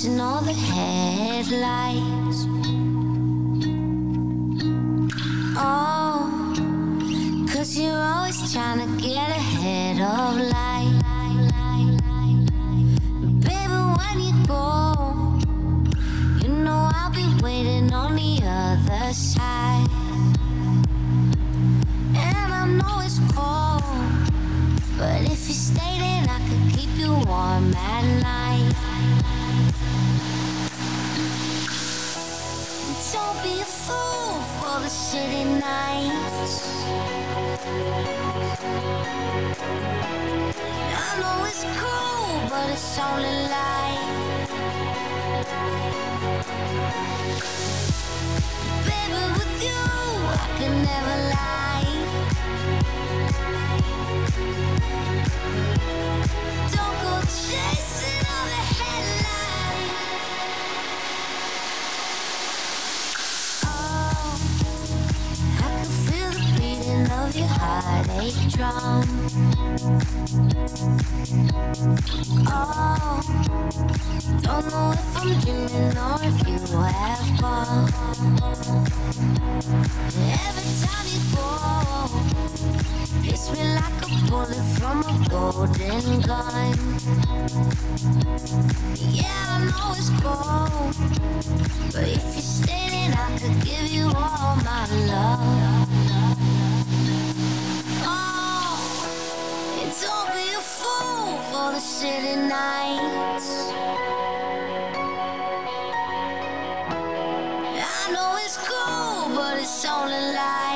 Chasing all the headlights. Oh, cause you're always trying to get ahead of life. Baby, when you go, you know I'll be waiting on the other side. And I know it's cold. But if you stay, then I could keep you warm at night. Don't be a fool for the nights. I know it's cruel, but it's only. Baby, with you, I can never lie. Don't go chasing all the headlights. Of your heartache drum. Oh, don't know if I'm dreaming or if you have gone. Every time you go. Hits me like a bullet from a golden gun. Yeah, I know it's cold, but if you stay, then I could give you all my love. The city nights. I know it's cool, but it's only light.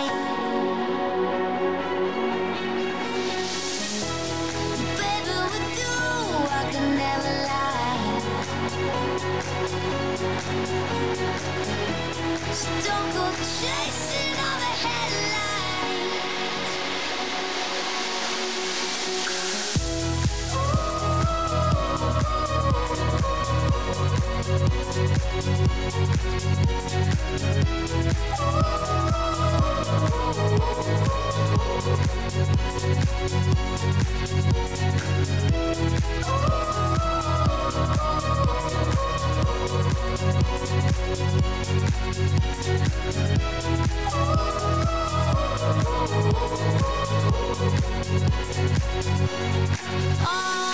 Oh,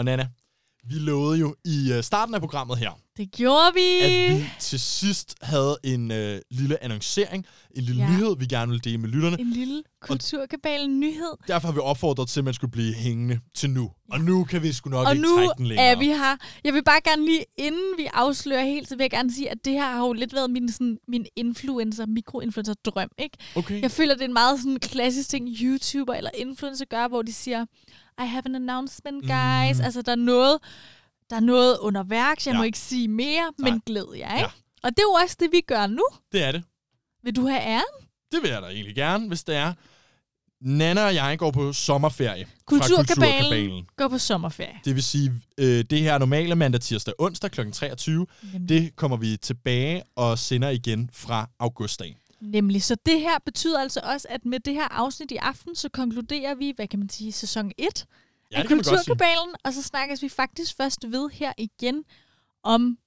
Og Nana, vi lovede jo i øh, starten af programmet her, Det gjorde vi. at vi til sidst havde en øh, lille annoncering, en lille Ja. nyhed, vi gerne ville dele med lytterne. En lille kulturkabalen-nyhed. Derfor har vi opfordret til, at man skulle blive hængende til nu. Og nu kan vi sgu nok Og ikke nu trække den længere. er vi her. Jeg vil bare gerne lige, inden vi afslører helt, så vil jeg gerne sige, at det her har jo lidt været min, sådan, min influencer, mikroinfluencer-drøm, ikke? Okay. Jeg føler, det er en meget sådan klassisk ting, YouTuber eller influencer gør, hvor de siger, I have an announcement, guys. Mm. Altså, der er noget, der er noget under værks. Jeg Ja. må ikke sige mere, Nej. men glæd jer, ikke? Ja. Og det er jo også det, vi gør nu. Det er det. Vil du have æren? Det vil jeg da egentlig gerne, hvis det er. Nana og jeg går på sommerferie Kulturkabalen Kulturkabalen. går på sommerferie. Det vil sige, øh, det her er normale mandag, tirsdag, onsdag kl. 23. Nemlig. Det kommer vi tilbage og sender igen fra augustdag. Nemlig. Så det her betyder altså også, at med det her afsnit i aften, så konkluderer vi, hvad kan man sige, sæson 1 Ja, af. Kulturkabalen, og så snakkes vi faktisk først ved her igen om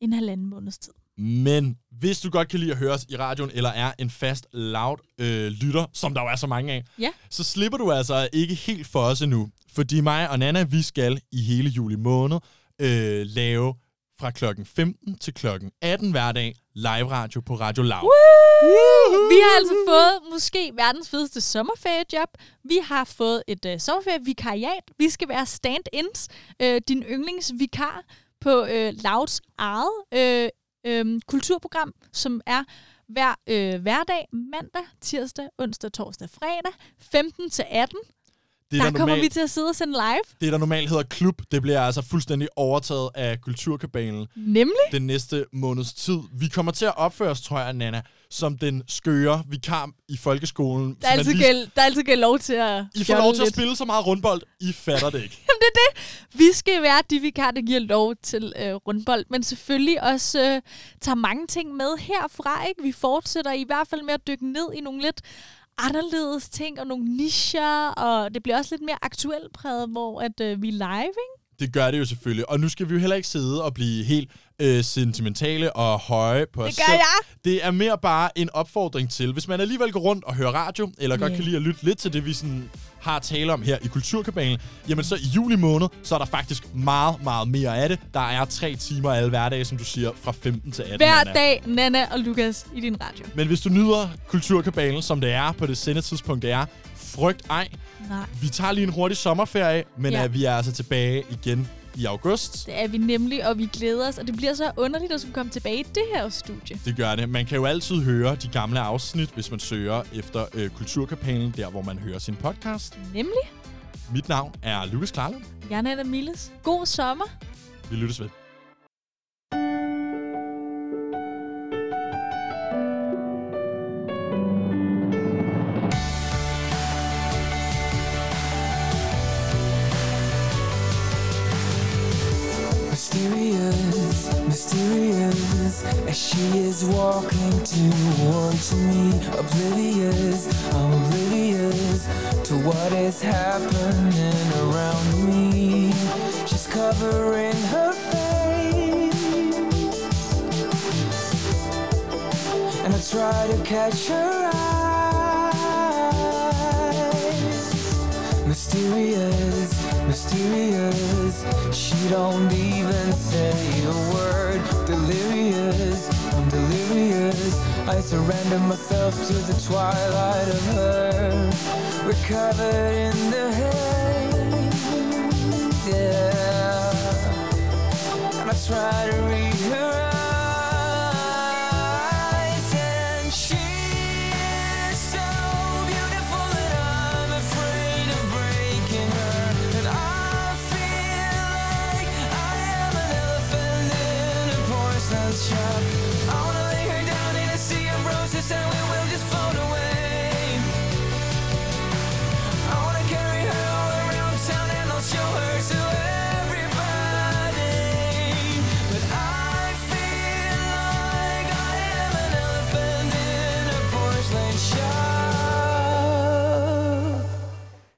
en halvanden måneds tid. Men hvis du godt kan lide at høre os i radioen, eller er en fast, loud øh, lytter, som der jo er så mange af, Ja. så slipper du altså ikke helt for os endnu. Fordi mig og Nana, vi skal i hele juli måned øh, lave fra klokken 15 til klokken 18 hver dag live radio på Radio Loud. Vi har altså fået måske verdens fedeste sommerferiejob. Vi har fået et øh, sommerferievikariat. Vi skal være stand-ins. Øh, din yndlingsvikar på øh, Louds eget øh, øh, kulturprogram, som er hver øh, hverdag, mandag, tirsdag, onsdag, torsdag, fredag, 15 til 18. Det, Der der, kommer normalt, vi til at sidde og sende live. det, der normalt hedder klub, det bliver altså fuldstændig overtaget af Kulturkabalen Nemlig. den næste måneds tid. Vi kommer til at opføre os, tror jeg, Nana, som den skøre vikar i folkeskolen. Der er, altid lige- gæld, der er altid gæld lov til at I får lov til at spille så meget rundbold, I fatter det ikke. Jamen, det er det. Vi skal være de vikarer, der giver lov til øh, rundbold, men selvfølgelig også øh, tager mange ting med herfra. Ikke? Vi fortsætter i hvert fald med at dykke ned i nogle lidt anderledes ting og nogle nischer, og det bliver også lidt mere aktuelt præget, hvor at, øh, vi er live. Ikke? Det gør det jo selvfølgelig. Og nu skal vi jo heller ikke sidde og blive helt øh, sentimentale og høje på os Det gør selv. jeg. Det er mere bare en opfordring til, hvis man alligevel går rundt og hører radio, eller godt Ja. kan lide at lytte lidt til det, vi sådan har at tale om her i Kulturkabalen, jamen så i juli måned, så er der faktisk meget, meget mere af det. Der er tre timer alle hverdage, som du siger, fra 15 til 18. Hver Nana. dag, Nana og Lukas i din radio. Men hvis du nyder Kulturkabalen, som det er på det sendetidspunkt, det er, frygt ej. Nej, Vi tager lige en hurtig sommerferie, men Ja. ja. vi er altså tilbage igen i august. det er vi nemlig, og vi glæder os, og det bliver så underligt at skulle komme tilbage i det her studie. Det gør det. Man kan jo altid høre de gamle afsnit, hvis man søger efter øh, Kulturkapalen, der hvor man hører sin podcast. Nemlig, Mit navn er Lukas Klarlund. jeg er Nana Milles. God sommer. Vi lyttes ved. Covered